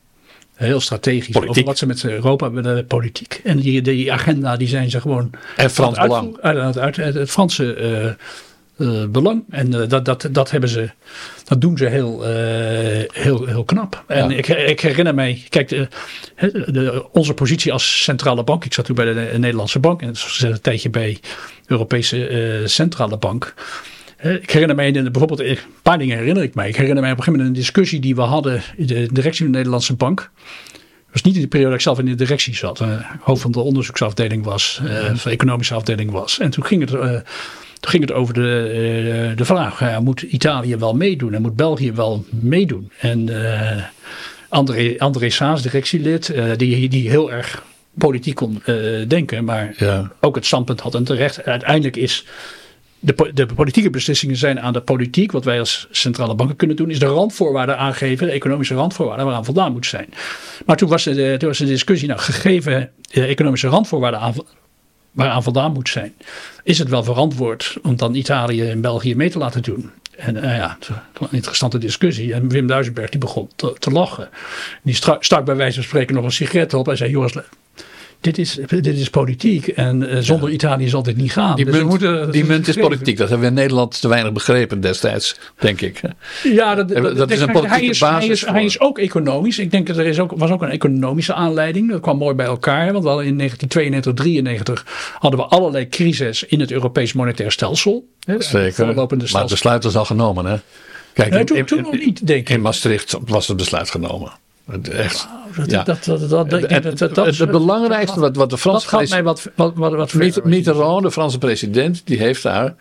Heel strategisch politiek. over wat ze met Europa willen, politiek. En die, die agenda die zijn ze gewoon. En Frans belang. Uit, uit, uit, het Franse uh, belang. En uh, dat, dat, dat, hebben ze, dat doen ze heel, heel, heel knap. En ja. ik, ik, herinner mij, kijk, de, de, onze positie als centrale bank. Ik zat toen bij de, Nederlandse bank en een tijdje bij de Europese Centrale Bank. Ik herinner mij, bijvoorbeeld, een paar dingen herinner ik mij. Ik herinner mij op een gegeven moment een discussie die we hadden in de directie van de Nederlandse bank. Dat was niet in de periode dat ik zelf in de directie zat. hoofd van de onderzoeksafdeling was, van de economische afdeling was. En toen ging het toen ging het over de, eh, de vraag: moet Italië wel meedoen en moet België wel meedoen? En uh, André, André Saas, directielid, uh, die, die heel erg politiek kon denken, maar ja. ook het standpunt had en terecht. Uiteindelijk is. De, de, politieke beslissingen zijn aan de politiek. Wat wij als centrale banken kunnen doen, is de randvoorwaarden aangeven, de economische randvoorwaarden waaraan voldaan moet zijn. Maar toen was, de, de discussie, nou, gegeven de economische randvoorwaarden aan, waaraan voldaan moet zijn. Is het wel verantwoord om dan Italië en België mee te laten doen? En uh, ja, een interessante discussie. En Wim Duisenberg die begon te, lachen. Die stak bij wijze van spreken nog een sigaret op. Hij zei, jongens, dit is, dit is politiek en uh, zonder ja. Italië zal dit niet gaan. Die, dus munt, moeten, die munt is politiek. Dat hebben we in Nederland te weinig begrepen destijds, denk ik. Ja, dat, dat, dat is een politieke hij is, basis. Hij is, hij is, ook economisch. Ik denk dat er is ook, was ook een economische aanleiding. Dat kwam mooi bij elkaar. Want we hadden in 1992, 93 hadden we allerlei crises in het Europees monetair stelsel. Zeker, maar het besluit was al genomen hè? Kijk, nee, toen, in, toen nog niet, denk ik. In Maastricht was het besluit genomen. Echt. Het, belangrijkste wat, wat de Franse dat mij wat, wat, wat, wat Mitterrand, de Franse president, die heeft daar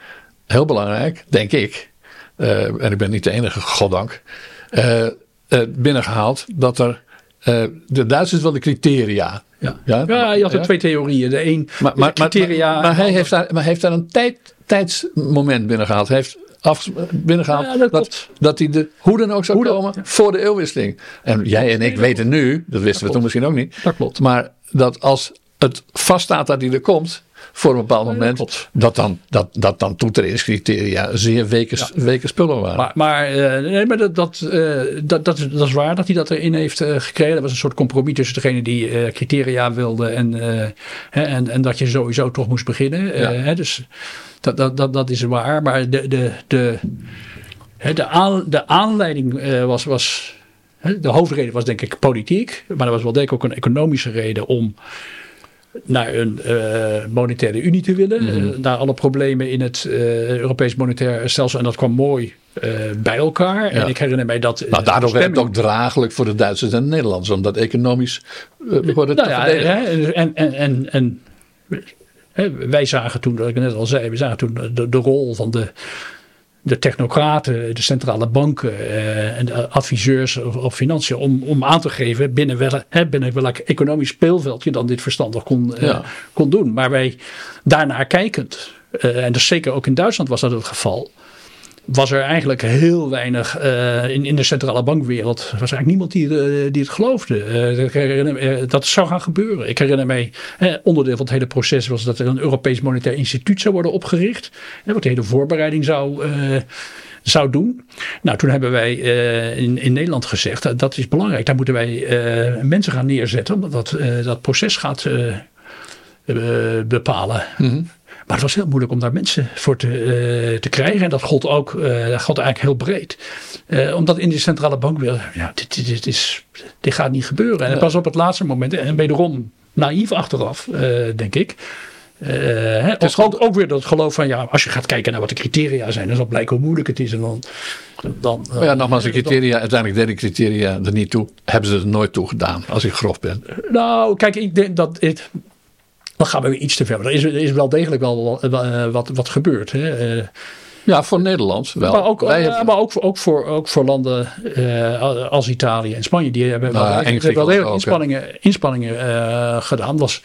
heel belangrijk, denk ik, uh, en ik ben niet de enige, goddank, uh, uh, binnengehaald dat er de Duitsers wel de criteria. Ja, ja, ja je had er twee theorieën. De een, maar, maar, criteria. Maar, maar, hij heeft daar, maar hij heeft daar een tijd, tijdsmoment binnengehaald. Hij heeft af, binnengehaald. Ja, dat, dat, dat, hij de hoe dan ook zou komen voor de eeuwwisseling. En jij en ik weten nu, dat wisten we toen misschien ook niet. Dat klopt. Maar dat als het vaststaat dat hij er komt, voor een bepaald moment, dat, dan, dat, dat dan toetredingscriteria zeer weken, ja. weken spullen waren. Maar, maar, uh, nee, maar dat, dat, uh, dat, dat, dat, is waar dat hij dat erin heeft uh, gekregen. Dat was een soort compromis tussen degene die criteria wilde en, hè, en, en dat je sowieso toch moest beginnen. Ja. Hè, dus dat, dat, dat, dat is waar. Maar de, de, de, de, aan, de aanleiding uh, was, was. De hoofdreden was denk ik politiek. Maar er was wel denk ik ook een economische reden om naar een uh, monetaire unie te willen. Mm -hmm. uh, naar alle problemen in het uh, Europees monetair stelsel. En dat kwam mooi bij elkaar. Ja. En ik herinner mij dat. Nou, daardoor werd het ook draaglijk voor de Duitsers en de Nederlanders. Omdat economisch worden nou ja, en, en, en, en wij zagen toen, dat ik net al zei, we zagen toen de, de rol van de, de technocraten, de centrale banken eh, en de adviseurs op, financiën om, om aan te geven binnen, wel, hè, binnen welk economisch speelveld je dan dit verstandig kon, eh, kon doen. Maar wij daarnaar kijkend, uh, en dus zeker ook in Duitsland was dat het geval, was er eigenlijk heel weinig uh, in, in de centrale bankwereld. was eigenlijk niemand die, uh, die het geloofde. Uh, dat zou gaan gebeuren. Ik herinner mij, onderdeel van het hele proces was dat er een Europees Monetair Instituut zou worden opgericht. wat de hele voorbereiding zou zou doen. Nou, toen hebben wij in, in Nederland gezegd, dat, is belangrijk. Daar moeten wij mensen gaan neerzetten, omdat dat, dat proces gaat bepalen. -hmm. Maar het was heel moeilijk om daar mensen voor te, uh, te krijgen. En dat gold ook uh, dat gold eigenlijk heel breed. Uh, omdat in de centrale bank wil, ja, dit, dit, dit, is, dit gaat niet gebeuren. En ja. pas op het laatste moment, en wederom naïef achteraf, denk ik. Het ook, ook weer dat geloof van ja, als je gaat kijken naar wat de criteria zijn, dan zal blijken hoe moeilijk het is. En dan, dan, ja, nogmaals, de criteria, dan, uiteindelijk deden criteria er niet toe, hebben ze er nooit toe gedaan, als ik grof ben. Nou, kijk, ik denk dat het, dan gaan we weer iets te ver. Er is, er is wel degelijk wel wat, wat, wat gebeurd. Hè. Ja, voor Nederland wel. Maar ook, Wij hebben... maar ook, voor, ook, voor, ook voor landen uh, als Italië en Spanje. Die hebben nou, wel, hebben wel degelijk inspanningen, inspanningen gedaan. Was,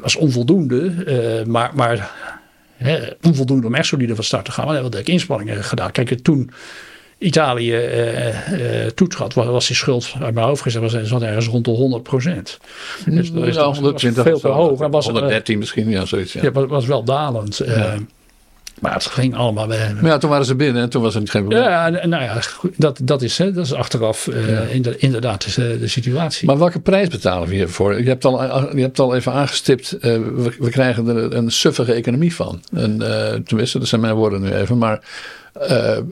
was onvoldoende. maar maar onvoldoende om echt solide van start te gaan. Maar we hebben wel inspanningen gedaan. Kijk, toen Italië uh, uh, toetschat, was die schuld uit mijn hoofd gezegd, was, was ergens rond de 100 procent. Dus dat is ja, 120 veel te hoog. Was, 113 misschien, ja, zoiets. Ja, ja was, was wel dalend. Ja. Maar het ging allemaal. Maar ja, toen waren ze binnen en toen was het geen probleem. Ja, nou ja, dat, dat, is, hè, dat is achteraf uh, inderdaad de, de, situatie. Maar welke prijs betalen we hiervoor? Je hebt al, je hebt al even aangestipt, uh, we, we, krijgen er een suffige economie van. En, tenminste, dat zijn mijn woorden nu even. Maar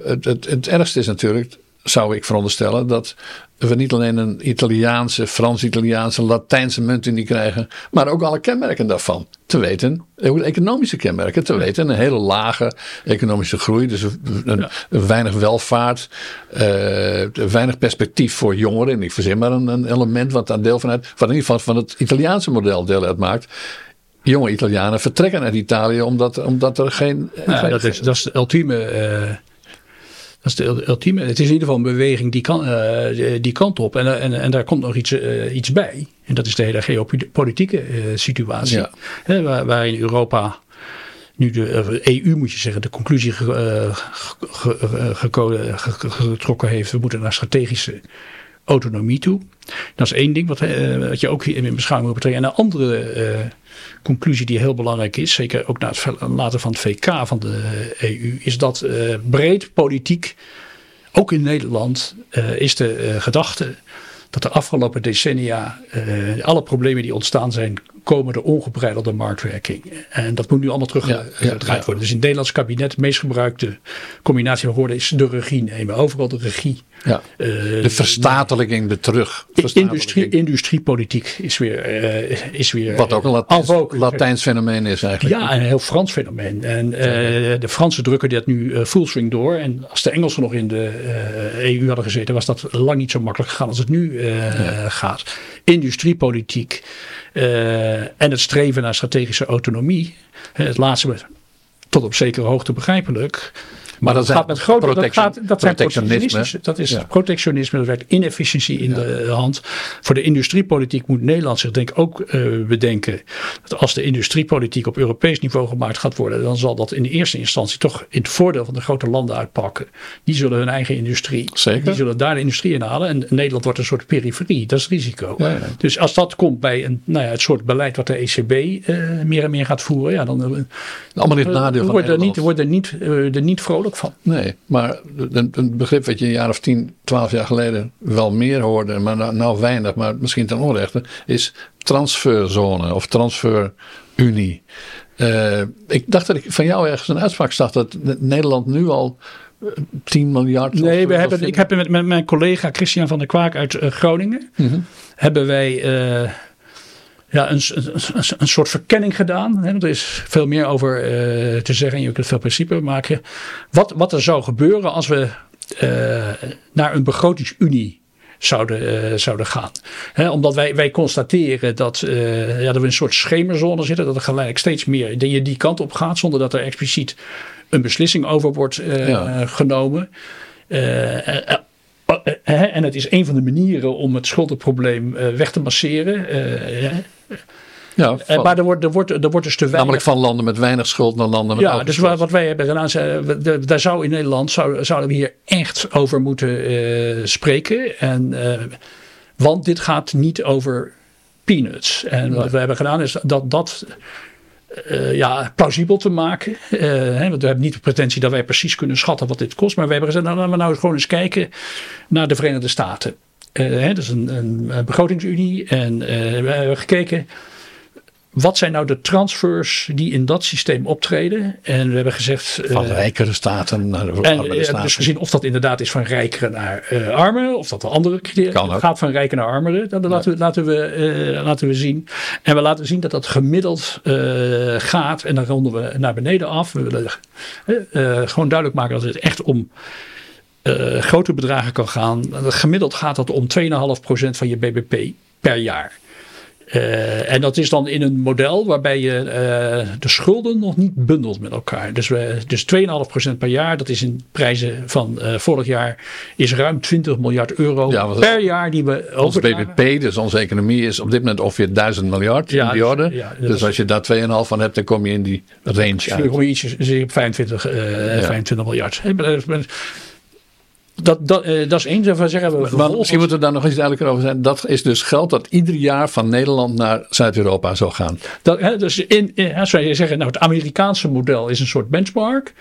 het, het, het ergste is natuurlijk zou ik veronderstellen dat we niet alleen een Italiaanse, Frans-Italiaanse, Latijnse muntunie krijgen, maar ook alle kenmerken daarvan. Te weten, economische kenmerken, te weten, een hele lage economische groei, dus een, een weinig welvaart, uh, weinig perspectief voor jongeren. En ik verzin maar een, een, element wat daar deel van uit, wat in ieder geval van het Italiaanse model deel uitmaakt jonge Italianen vertrekken uit Italië omdat, omdat er geen. Ja, geen dat, is, dat is de ultieme. Uh, dat is de ultieme. Het is in ieder geval een beweging die, kan, uh, die kant op. En, en, en daar komt nog iets, uh, iets bij. En dat is de hele geopolitieke situatie. Ja. Hè, waar, waarin Europa nu de EU moet je zeggen de conclusie ge, ge, ge, getrokken heeft. We moeten naar strategische autonomie toe. Dat is één ding wat, wat je ook in beschouwing moet betrekken. En een andere conclusie die heel belangrijk is, zeker ook na het laten van het VK van de EU, is dat uh, breed politiek, ook in Nederland, is de gedachte dat de afgelopen decennia alle problemen die ontstaan zijn komen de ongebreidelde marktwerking. En dat moet nu allemaal teruggedraaid ja, ja, worden. Dus in het Nederlands kabinet de meest gebruikte combinatie van woorden is de regie nemen. Overal de regie. Ja. Uh, de verstatelijking, de terug. Industrie, industriepolitiek is weer, uh, is weer. Wat ook een Latijns, Latijns, fenomeen is eigenlijk. Ja, een heel Frans fenomeen. En uh, de Fransen drukken dit nu full swing door. En als de Engelsen nog in de EU hadden gezeten, was dat lang niet zo makkelijk gegaan als het nu ja. gaat. Industriepolitiek. En het streven naar strategische autonomie. Het laatste tot op zekere hoogte begrijpelijk. Maar dat, gaat met grote, dat, gaat, dat zijn protectionisme. Dat is ja. protectionisme, dat werkt inefficiëntie in ja. de hand. Voor de industriepolitiek moet Nederland zich denk ik ook uh, bedenken. Dat als de industriepolitiek op Europees niveau gemaakt gaat worden, dan zal dat in de eerste instantie toch in het voordeel van de grote landen uitpakken. Die zullen hun eigen industrie, Zeker. die zullen daar de industrie in halen. En Nederland wordt een soort periferie, dat is het risico. Ja, dus als dat komt bij een, nou ja, het soort beleid wat de ECB uh, meer en meer gaat voeren, ja, dan, uh, Allemaal dit nadeel van wordt er niet, wordt er niet, er niet vrolijk van. Nee, maar een begrip wat je een jaar of tien, twaalf jaar geleden wel meer hoorde, maar nou, nou weinig, maar misschien ten onrechte, is transferzone of transferunie. Uh, ik dacht dat ik van jou ergens een uitspraak zag dat Nederland nu al 10 miljard. Nee, we hebben, ik heb met, met mijn collega Christian van der Kwaak uit uh, Groningen. Mm -hmm. Hebben wij. Uh, ja, een, een, een, soort verkenning gedaan. Hè. Er is veel meer over uh, te zeggen en je kunt veel principe maken. Wat, wat er zou gebeuren als we uh, naar een begrotingsunie zouden, uh, zouden gaan. Omdat wij, wij constateren dat, ja, dat we in een soort schemerzone zitten. Dat er gelijk steeds meer dat je die kant op gaat zonder dat er expliciet een beslissing over wordt ja. genomen. En het is een van de manieren om het schuldenprobleem weg te masseren. Ja, van, maar er wordt, er, wordt, er wordt dus te weinig. Namelijk van landen met weinig schuld naar landen met Ja, dus wat, wat wij hebben gedaan, daar zou in Nederland zou, zouden we hier echt over moeten spreken. En, want dit gaat niet over peanuts. En wat we hebben gedaan is dat dat uh, ja, plausibel te maken. Hè, want we hebben niet de pretentie dat wij precies kunnen schatten wat dit kost. Maar we hebben gezegd, nou, laten we nou gewoon eens kijken naar de Verenigde Staten. Uh, hè, dat is een, een, begrotingsunie. En we hebben gekeken wat zijn nou de transfers die in dat systeem optreden? En we hebben gezegd. Van uh, rijkere staten naar de en, uh, staten. Dus gezien of dat inderdaad is van rijkere naar uh, armen, of dat een andere criteria gaat van rijken naar armeren. Dat, laten, we, laten, we, laten we zien. En we laten zien dat dat gemiddeld gaat. En dan ronden we naar beneden af. We willen gewoon duidelijk maken dat het echt om. Grote bedragen kan gaan. Gemiddeld gaat dat om 2,5% van je BBP per jaar. Uh, en dat is dan in een model waarbij je uh, de schulden nog niet bundelt met elkaar. Dus, we, dus 2,5% per jaar, dat is in prijzen van uh, vorig jaar, is ruim 20 miljard euro ja, per jaar die we Ons BBP, dus onze economie, is op dit moment ongeveer 1000 miljard ja, in die orde. Ja, dus als je daar 2,5 van hebt, dan kom je in die range uit. Dan kom je ietsje, 25, 25 miljard dat, dat, uh, dat is één. Van zeggen we maar misschien moeten we daar nog iets duidelijker over zijn. Dat is dus geld dat ieder jaar van Nederland naar Zuid-Europa zou gaan. Dat, hè, dus in, in, als wij zeggen, nou, het Amerikaanse model is een soort benchmark.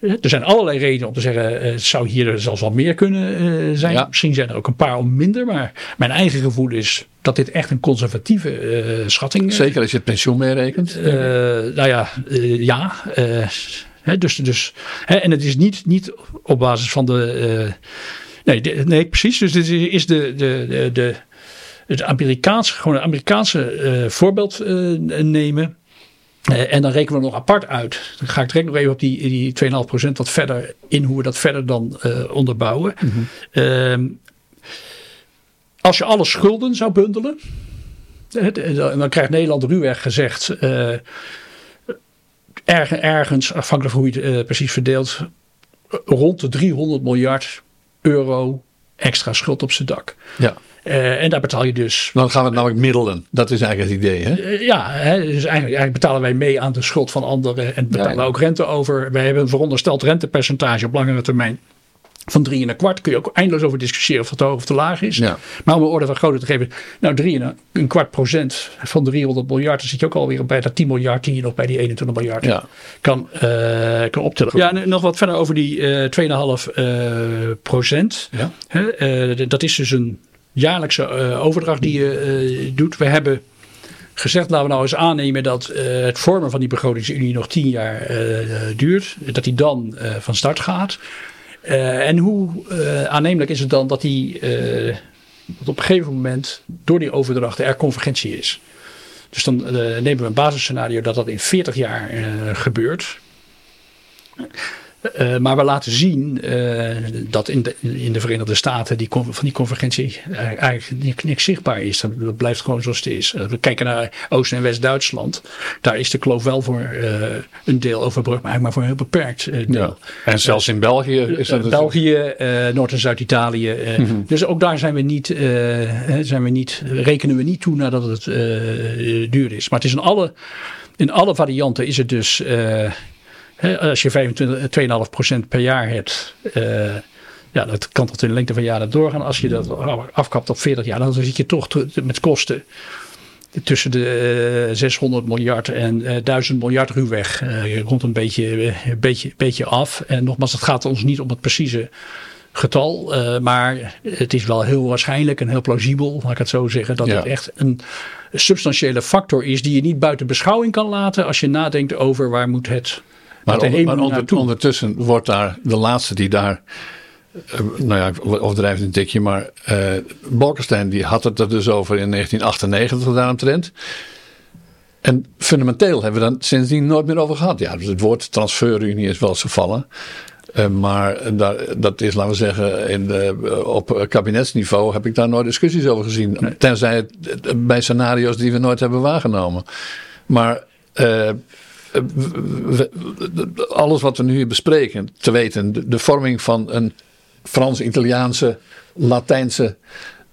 Er zijn allerlei redenen om te zeggen, eh, het zou hier zelfs wel meer kunnen uh, zijn. Ja. Misschien zijn er ook een paar om minder. Maar mijn eigen gevoel is dat dit echt een conservatieve uh, schatting is. Zeker als je het pensioen meerekent. nou ja, ja dus, dus, en het is niet, niet op basis van de. Uh, nee, nee, precies. Dus dit is de, de, de, de het Amerikaanse, gewoon Amerikaanse uh, voorbeeld uh, nemen. en dan rekenen we nog apart uit. Dan ga ik direct nog even op die, die 2,5% wat verder in hoe we dat verder dan onderbouwen. Mm -hmm. als je alle schulden zou bundelen. Dan krijgt Nederland ruwweg gezegd ergens, afhankelijk van hoe je het uh, precies verdeelt, rond de 300 miljard euro extra schuld op zijn dak. Ja. Uh, en daar betaal je dus. Dan gaan we namelijk middelen. Dat is eigenlijk het idee. Hè? Uh, ja, hè, dus eigenlijk, eigenlijk, betalen wij mee aan de schuld van anderen. En betalen ja, ja. ook rente over. Wij hebben een verondersteld rentepercentage op langere termijn van drie en een kwart kun je ook eindeloos over discussiëren of dat te hoog of te laag is. Ja. Maar om een orde van grootte te geven, nou drie en een, kwart procent van 300 miljard, dan zit je ook alweer bij dat 10 miljard die je nog bij die 21 miljard ja. kan, uh, kan optellen. Ja, en nog wat verder over die uh, 2,5 uh, procent. Ja. Uh, dat is dus een jaarlijkse overdracht die je doet. We hebben gezegd, laten we nou eens aannemen dat het vormen van die begrotingsunie nog 10 jaar duurt. Dat die dan van start gaat. Uh, en hoe uh, aannemelijk is het dan dat, die, uh, dat op een gegeven moment door die overdrachten er convergentie is? Dus dan nemen we een basisscenario dat dat in 40 jaar gebeurt. Uh, maar we laten zien uh, dat in de, in de Verenigde Staten die, van die convergentie eigenlijk niks zichtbaar is. Dat, blijft gewoon zoals het is. Uh, we kijken naar Oost- en West-Duitsland. Daar is de kloof wel voor een deel overbrugd, maar eigenlijk maar voor een heel beperkt deel. Ja. En zelfs in België is dat. België, Noord- en Zuid-Italië. Mm -hmm. Dus ook daar zijn we niet, zijn we niet, rekenen we niet toe nadat het duur is. Maar het is in alle, in alle varianten is het dus als je 2,5% per jaar hebt, uh, ja, dat kan tot in de lengte van jaren doorgaan. Als je dat afkapt op 40 jaar, dan zit je toch met kosten tussen de uh, 600 miljard en uh, 1000 miljard ruwweg. Je komt een beetje, beetje, beetje af. En nogmaals, het gaat ons niet om het precieze getal. Uh, maar het is wel heel waarschijnlijk en heel plausibel, laat ik het zo zeggen, dat ja. het echt een substantiële factor is die je niet buiten beschouwing kan laten als je nadenkt over waar moet het maar, onder, maar onder, ondertussen wordt daar de laatste die daar. Uh, nou ja, overdrijft een tikje, maar uh, Bolkestein die had het er dus over in 1998 daaromtrent. En fundamenteel hebben we dan sindsdien nooit meer over gehad. Ja, dus het woord transferunie is wel eens gevallen. Uh, maar daar, dat is, laten we zeggen, in de, op kabinetsniveau heb ik daar nooit discussies over gezien. Nee. Tenzij het, bij scenario's die we nooit hebben waargenomen. Maar alles wat we nu hier bespreken, te weten, de, vorming van een Frans-Italiaanse, Latijnse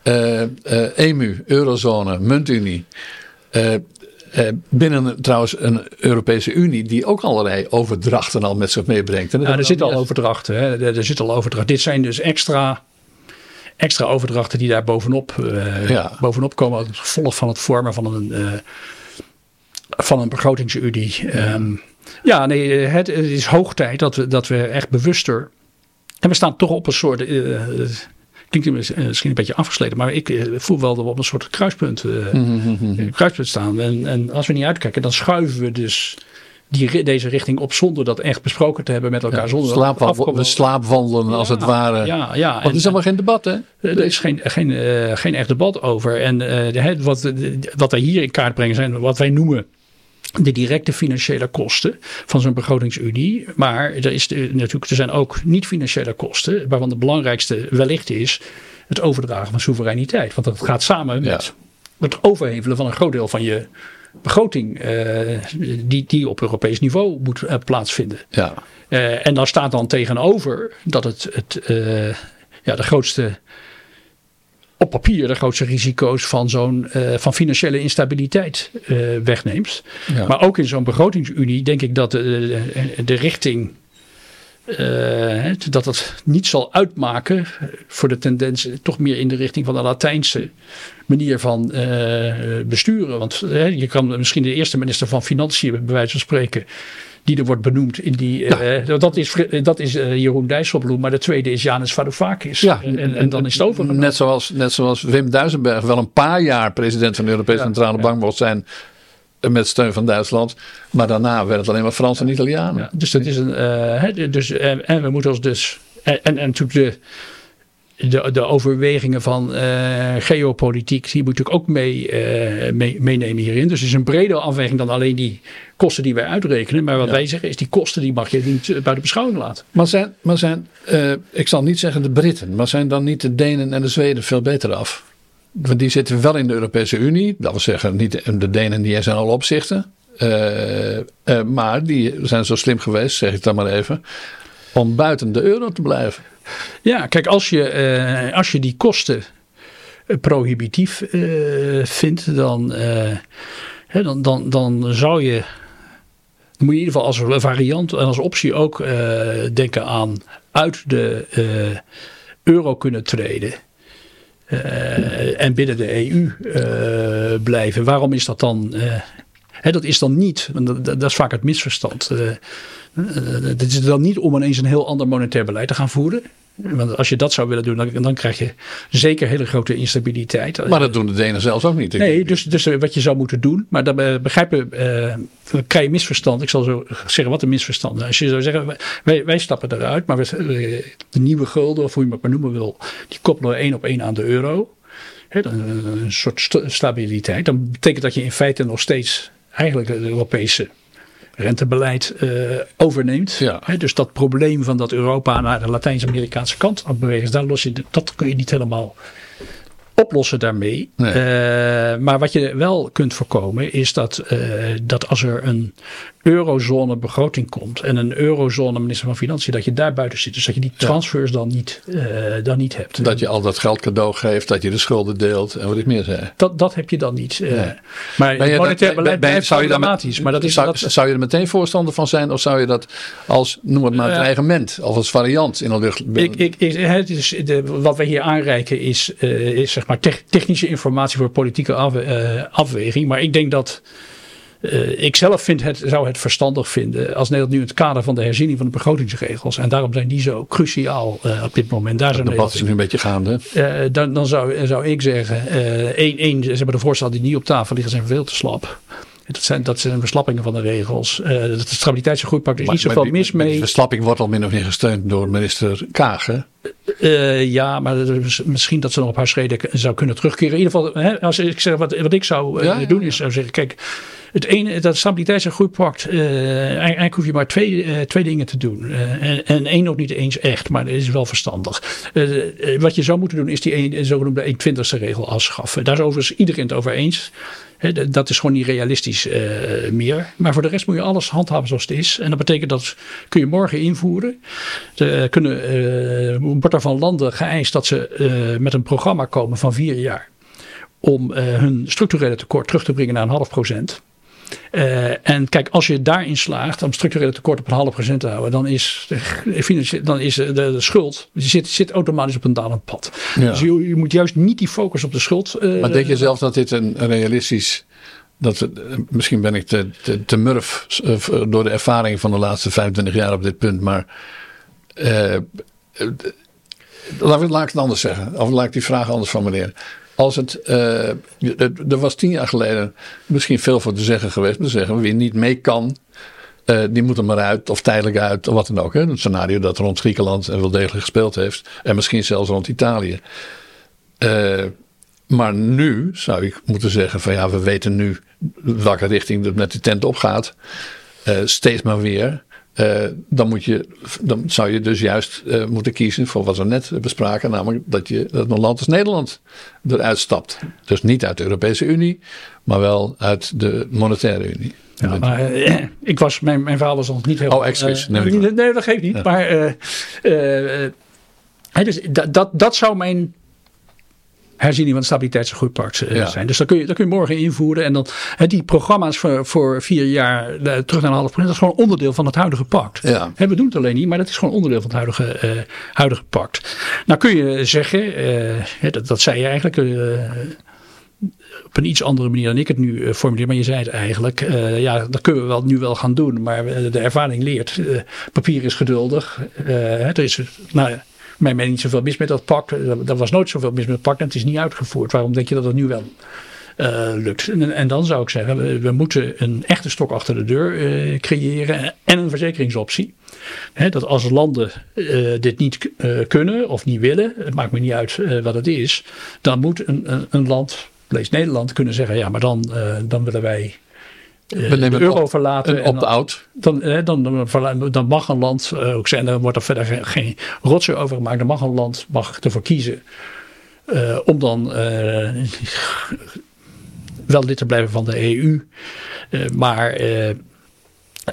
uh, uh, EMU, eurozone, muntunie. Uh, binnen trouwens een Europese Unie die ook allerlei overdrachten al met zich meebrengt. ja, er zitten al overdrachten. Hè. Er, er zit al overdrachten. Dit zijn dus extra extra overdrachten die daar bovenop, bovenop komen. Als gevolg van het vormen van een, van een begrotingsunie. Ja. Um, ja, nee, het, het, is hoog tijd dat we, dat we echt bewuster. En we staan toch op een soort. Uh, klinkt misschien een beetje afgesleten, maar ik voel wel dat we op een soort kruispunt, mm-hmm. kruispunt staan. En, en als we niet uitkijken, dan schuiven we dus die, deze richting op zonder dat echt besproken te hebben met elkaar. Ja, zonder slaapwandelen, we slaapwandelen als het ware. Ja, ja. Want er is helemaal geen debat hè? Er is geen, geen, uh, geen echt debat over. En uh, de, wat, wat wij hier in kaart brengen zijn wat wij noemen de directe financiële kosten van zo'n begrotingsunie. Maar er, is natuurlijk, er zijn ook niet-financiële kosten, waarvan de belangrijkste wellicht is het overdragen van soevereiniteit. Want dat gaat samen met het overhevelen van een groot deel van je begroting uh, die, die op Europees niveau moet uh, plaatsvinden. Ja. Uh, en daar staat dan tegenover dat het, het ja, de grootste op papier de grootste risico's van zo'n van financiële instabiliteit wegneemt. Ja. Maar ook in zo'n begrotingsunie denk ik dat de, de richting uh, dat het niet zal uitmaken voor de tendens toch meer in de richting van de Latijnse manier van besturen. Want je kan misschien de eerste minister van Financiën, bij wijze van spreken, die er wordt benoemd in die. Ja. dat is, dat is Jeroen Dijsselbloem, maar de tweede is Janus Varoufakis. Ja, en, en, dan is het over. Net zoals, net zoals Wim Duisenberg wel een paar jaar president van de Europese Centrale Bank mocht zijn met steun van Duitsland. Maar daarna werd het alleen maar Frans en Italianen. Ja, dus dat is een. Uh, dus, en, en, we moeten ons dus. En, en, natuurlijk de. De, de overwegingen van uh, geopolitiek, die moet natuurlijk ook mee, uh, mee, meenemen hierin. Dus het is een bredere afweging dan alleen die kosten die wij uitrekenen. Maar wat wij zeggen is, die kosten die mag je niet buiten beschouwing laten. Maar zijn, maar zijn ik zal niet zeggen de Britten, maar zijn dan niet de Denen en de Zweden veel beter af? Want die zitten wel in de Europese Unie. Dat wil zeggen, niet de Denen die zijn alle opzichten. Maar die zijn zo slim geweest, zeg ik dan maar even, om buiten de euro te blijven. Ja, kijk, als je, uh, als je die kosten prohibitief vindt, dan, hè, dan, dan, dan zou je. Dan moet je in ieder geval als variant en als optie ook denken aan uit de euro kunnen treden. En binnen de EU eh, blijven. Waarom is dat dan? Hè, dat is dan niet, dat, dat, is vaak het misverstand. Het is dan niet om ineens een heel ander monetair beleid te gaan voeren. Want als je dat zou willen doen, dan, dan krijg je zeker hele grote instabiliteit. Maar dat doen de Denen zelfs ook niet. Nee, dus, dus wat je zou moeten doen. Maar dan begrijpen, uh, dan krijg je misverstand. Ik zal zo zeggen wat een misverstand is. Als je zou zeggen, wij, wij stappen eruit, maar we, de nieuwe gulden, of hoe je het maar noemen wil, die koppelen één op één aan de euro. een soort stabiliteit. Dan betekent dat je in feite nog steeds eigenlijk de Europese rentebeleid uh, overneemt. Ja. dus dat probleem van dat Europa naar de Latijns-Amerikaanse kant aan bewegen, daar los je, dat kun je niet helemaal oplossen daarmee. Nee. Uh, maar wat je wel kunt voorkomen is dat, uh, dat als er een eurozone begroting komt en een eurozone minister van Financiën, dat je daar buiten zit. Dus dat je die transfers dan, niet, uh, dan niet hebt. Dat je al dat geld cadeau geeft, dat je de schulden deelt en wat ik meer zei. Dat, dat heb je dan niet. Nee. Maar het monetair beleid ben, zou je problematisch. Maar dat is, zou, dat, zou je er meteen voorstander van zijn of zou je dat als, noem het maar, dreigement of als variant in de lucht... Ik, ik, ik, het is de, wat wij hier aanreiken is, is zeg maar technische informatie voor politieke af, afweging. Maar ik denk dat uh, ik zelf vind het, zou het verstandig vinden als Nederland nu het kader van de herziening van de begrotingsregels. En daarom zijn die zo cruciaal uh, op dit moment. Daar debat is nu een beetje gaande. Uh, dan, dan zou, zou ik zeggen, één, één, ze hebben de voorstellen die niet op tafel liggen zijn veel te slap. Dat zijn, dat zijn verslappingen van de regels. Uh, de stabiliteits- en groeipact is maar, niet zoveel die, mis mee. De verslapping wordt al min of meer gesteund door minister Kaag. Uh, ja, maar misschien dat ze nog op haar schreden zou kunnen terugkeren. In ieder geval, hè, als ik zeg wat, wat ik zou ja, doen, is zou zeggen: kijk, het ene, dat stabiliteits- en groeipact, uh, eigenlijk hoef je maar twee, uh, twee dingen te doen. Uh, en, en één nog niet eens echt, maar dat is wel verstandig. wat je zou moeten doen, is die een, zogenoemde 120ste regel afschaffen. Daar is overigens iedereen het over eens. Dat is gewoon niet realistisch meer. Maar voor de rest moet je alles handhaven zoals het is. En dat betekent dat kun je morgen invoeren. Er kunnen, wordt er van landen geëist dat ze met een programma komen van vier jaar. Om hun structurele tekort terug te brengen naar een half procent. En kijk, als je daarin slaagt om structurele tekort op een half procent te houden, dan is, de, dan is de, de schuld zit, zit automatisch op een dalend pad. Dus je, je, moet juist niet die focus op de schuld. maar denk je zelf dat dit een realistisch dat, misschien ben ik te, te, te murf door de ervaring van de laatste 25 jaar op dit punt, maar uh, laat, ik, het anders zeggen, of laat ik die vraag anders formuleren. Als het, uh, er was tien jaar geleden misschien veel voor te zeggen geweest, te zeggen wie niet mee kan, uh, die moet er maar uit, of tijdelijk uit, of wat dan ook. Hè? Een scenario dat rond Griekenland en wel degelijk gespeeld heeft, en misschien zelfs rond Italië. Uh, maar nu zou ik moeten zeggen: van ja, we weten nu welke richting het met de tent opgaat. Steeds maar weer. Uh, dan, moet je, dan zou je dus juist uh, moeten kiezen voor wat we net bespraken, namelijk dat, je, dat een land als Nederland eruit stapt. Dus niet uit de Europese Unie, maar wel uit de Monetaire Unie. Ja, maar, ik was, mijn, mijn verhaal was nog niet heel. Oh, excuus. nee, nee, dat geeft niet. Ja. Maar dus, dat, dat, dat zou mijn herziening van het stabiliteits- en groeipact uh, zijn. Dus dat kun, je, dat kun je morgen invoeren. En dan die programma's voor, voor vier jaar uh, terug naar een half procent. Dat is gewoon onderdeel van het huidige pact. Ja. we doen het alleen niet, maar dat is gewoon onderdeel van het huidige, uh, huidige pact. Nou kun je zeggen, dat, dat zei je eigenlijk op een iets andere manier dan ik het nu formuleer. Maar je zei het eigenlijk. ja, dat kunnen we wel, nu wel gaan doen. Maar de ervaring leert. papier is geduldig. er is, nou, mijn mening niet zoveel mis met dat pak. Er was nooit zoveel mis met het pak en het is niet uitgevoerd. Waarom denk je dat het nu wel uh, lukt? En, dan zou ik zeggen, we, moeten een echte stok achter de deur uh, creëren en een verzekeringsoptie. Dat als landen dit niet kunnen of niet willen, het maakt me niet uit wat het is, dan moet een, een, land, lees Nederland, kunnen zeggen, ja maar dan, dan willen wij de euro verlaten. Een opt-out. Dan, dan, dan, dan, mag een land eh, ook zijn, dan wordt er verder geen, geen rotzooi over gemaakt. Dan mag een land mag ervoor kiezen uh, om dan uh, wel lid te blijven van de EU. maar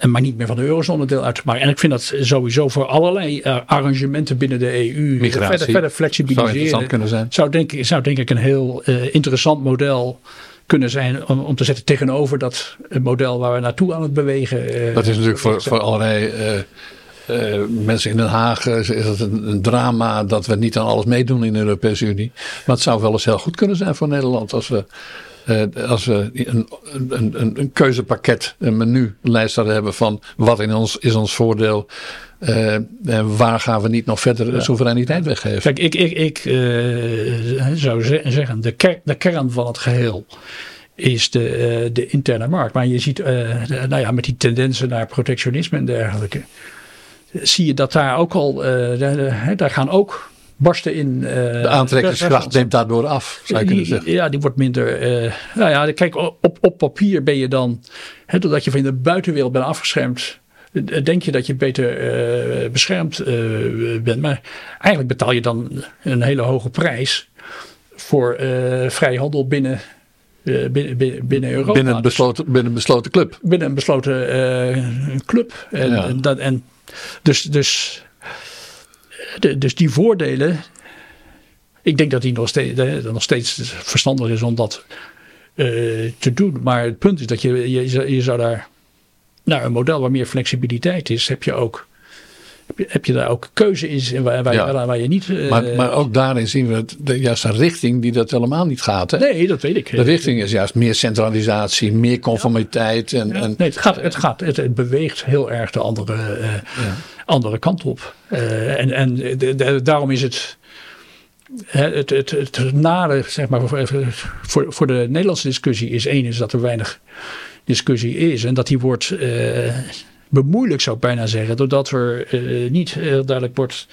maar niet meer van de eurozone deel uit te maken. En ik vind dat sowieso voor allerlei arrangementen binnen de EU Migratie. verder, verder flexibiliseren. Zou kunnen zijn. Zou denk, zou denk ik een heel interessant model kunnen zijn om, om te zetten tegenover dat model waar we naartoe aan het bewegen. Uh, dat is natuurlijk voor, voor allerlei uh, uh, mensen in Den Haag is het een, een, drama dat we niet aan alles meedoen in de Europese Unie. Maar het zou wel eens heel goed kunnen zijn voor Nederland als we als we een, een, een, een keuzepakket, een menulijst hadden hebben van wat in ons, is ons voordeel uh, waar gaan we niet nog verder ja. soevereiniteit weggeven? Kijk, ik, ik, ik uh, zou zeggen, de, ker de kern van het geheel is de, uh, de interne markt. Maar je ziet, nou ja, met die tendensen naar protectionisme en dergelijke, zie je dat daar ook al, daar, daar gaan ook barsten in. de aantrekkingskracht neemt daardoor af, zou je kunnen zeggen. Ja, die wordt minder. nou ja, kijk, op, op papier ben je dan, hè, doordat je van de buitenwereld bent afgeschermd denk je dat je beter uh, beschermd uh, bent. Maar eigenlijk betaal je dan een hele hoge prijs voor uh, vrije handel binnen, binnen, binnen Europa. Binnen een besloten, binnen een besloten club. Binnen een besloten club. En, ja. en, dat, en dus, dus, de, dus die voordelen. Ik denk dat die nog steeds, nog steeds verstandig is om dat te doen. Maar het punt is dat je, je, je zou daar nou, een model waar meer flexibiliteit is, heb je ook. Heb je, heb je daar ook keuze in waar, waar, ja. waar je niet. Uh, maar, maar ook daarin zien we het, de, juist een richting die dat helemaal niet gaat. Hè? Nee, dat weet ik. De richting is juist meer centralisatie, meer conformiteit. En, ja. en, nee, het, gaat, het, gaat, het, het beweegt heel erg de andere, uh, andere kant op. Uh, en en de, de, daarom is het. Het, het, het, nare, zeg maar, voor, voor, voor de Nederlandse discussie is één, is dat er weinig discussie is. En dat die wordt uh, bemoeilijkt, zou ik bijna zeggen, doordat er uh, niet heel duidelijk wordt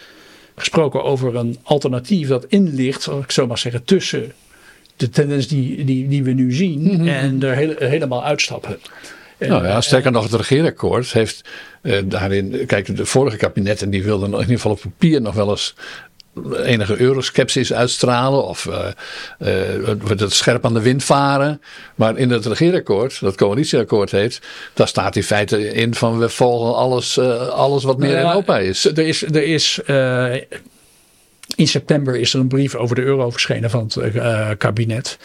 gesproken over een alternatief dat in ligt, zal ik zo maar zeggen, tussen de tendens die, die, die we nu zien mm -hmm. en er heel, helemaal uitstappen. Nou ja, sterker nog, het regeerakkoord heeft uh, daarin. Kijk, de vorige kabinetten die wilden in ieder geval op papier nog wel eens enige euroskepsis uitstralen of uh, uh, het scherp aan de wind varen. Maar in het regeerakkoord, dat coalitieakkoord heet, daar staat in feite in van we volgen alles, uh, alles wat meer in Europa is. Er is, er is in september is er een brief over de euro verschenen van het kabinet.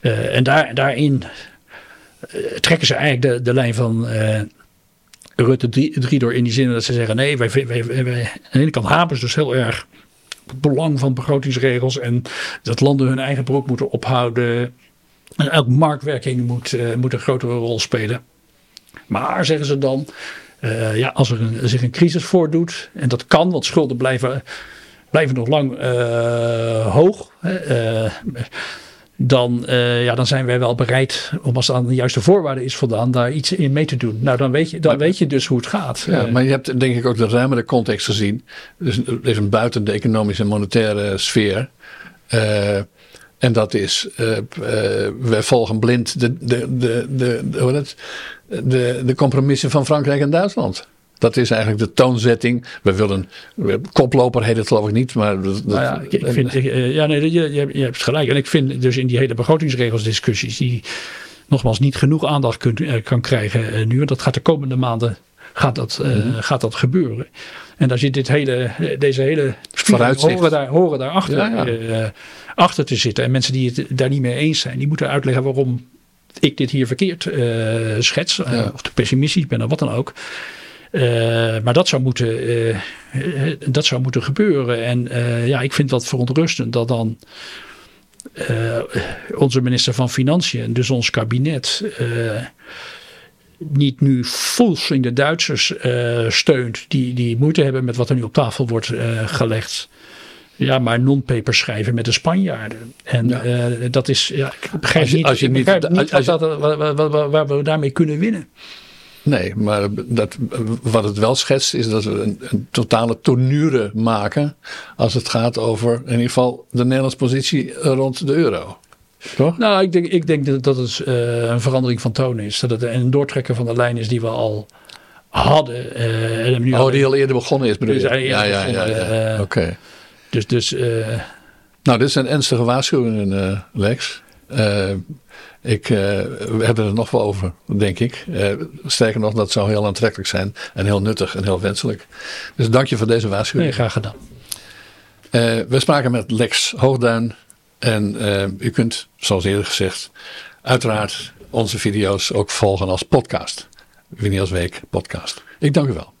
en daar, daarin trekken ze eigenlijk de, de lijn van Rutte 3 door in die zin dat ze zeggen: nee, wij, wij, wij, wij aan de ene kant hapen ze dus heel erg belang van begrotingsregels en dat landen hun eigen broek moeten ophouden. En elke marktwerking moet, moet een grotere rol spelen. Maar zeggen ze dan, uh, ja, als er een, zich een crisis voordoet, en dat kan, want schulden blijven, blijven nog lang uh, hoog dan, uh, ja, dan zijn wij wel bereid om als aan de juiste voorwaarden is voldaan, daar iets in mee te doen. Nou, dan weet je, dan weet je dus hoe het gaat. Ja, maar je hebt denk ik ook de ruimere context gezien. Dus er is een buiten de economische en monetaire sfeer. Uh, en dat is, wij volgen blind de, de, de, de, de, de, de compromissen van Frankrijk en Duitsland. Dat is eigenlijk de toonzetting. We willen, koploper heet het geloof ik niet, maar... Nou ja, ik vind, eh, ja, nee, je, je, hebt gelijk. En ik vind dus in die hele begrotingsregelsdiscussies, die nogmaals niet genoeg aandacht kunt, eh, kan krijgen uh, nu. Want dat gaat de komende maanden gaat dat, uh, mm gaat dat gebeuren. En daar zit dit hele, deze hele horen, daar, horen daarachter ja, ja. achter te zitten. En mensen die het daar niet mee eens zijn, die moeten uitleggen waarom ik dit hier verkeerd schets. Of te pessimistisch ben of wat dan ook. Uh, maar dat zou, moeten, uh, dat zou moeten gebeuren. En uh, ja, ik vind dat verontrustend dat dan onze minister van Financiën, dus ons kabinet, niet nu in de Duitsers steunt, die, die moeite hebben met wat er nu op tafel wordt gelegd. Ja, maar non-paper schrijven met de Spanjaarden. En ja. dat is, ja, ik begrijp als je, niet, als je niet, niet als je, dat, waar, waar we daarmee kunnen winnen. Nee, maar dat, wat het wel schetst is dat we een, een, totale tonure maken als het gaat over in ieder geval de Nederlandse positie rond de euro. Toch? Nou, ik denk, ik denk dat, dat het uh, een verandering van toon is. Dat het een doortrekken van de lijn is die we al hadden. Uh, en nu oh, die al eerder begonnen is, bedoel je? Ja, ja, ja. ja, uh, Oké. Dus, dus nou, dit zijn ernstige waarschuwingen, Lex. Ik, uh, we hebben er nog wel over, denk ik. Uh, sterker nog, dat zou heel aantrekkelijk zijn en heel nuttig en heel wenselijk. Dus dank je voor deze waarschuwing. Nee, graag gedaan. Uh, we spraken met Lex Hoogduin. En u kunt, zoals eerder gezegd, uiteraard onze video's ook volgen als podcast. Winnie als Week podcast. Ik dank u wel.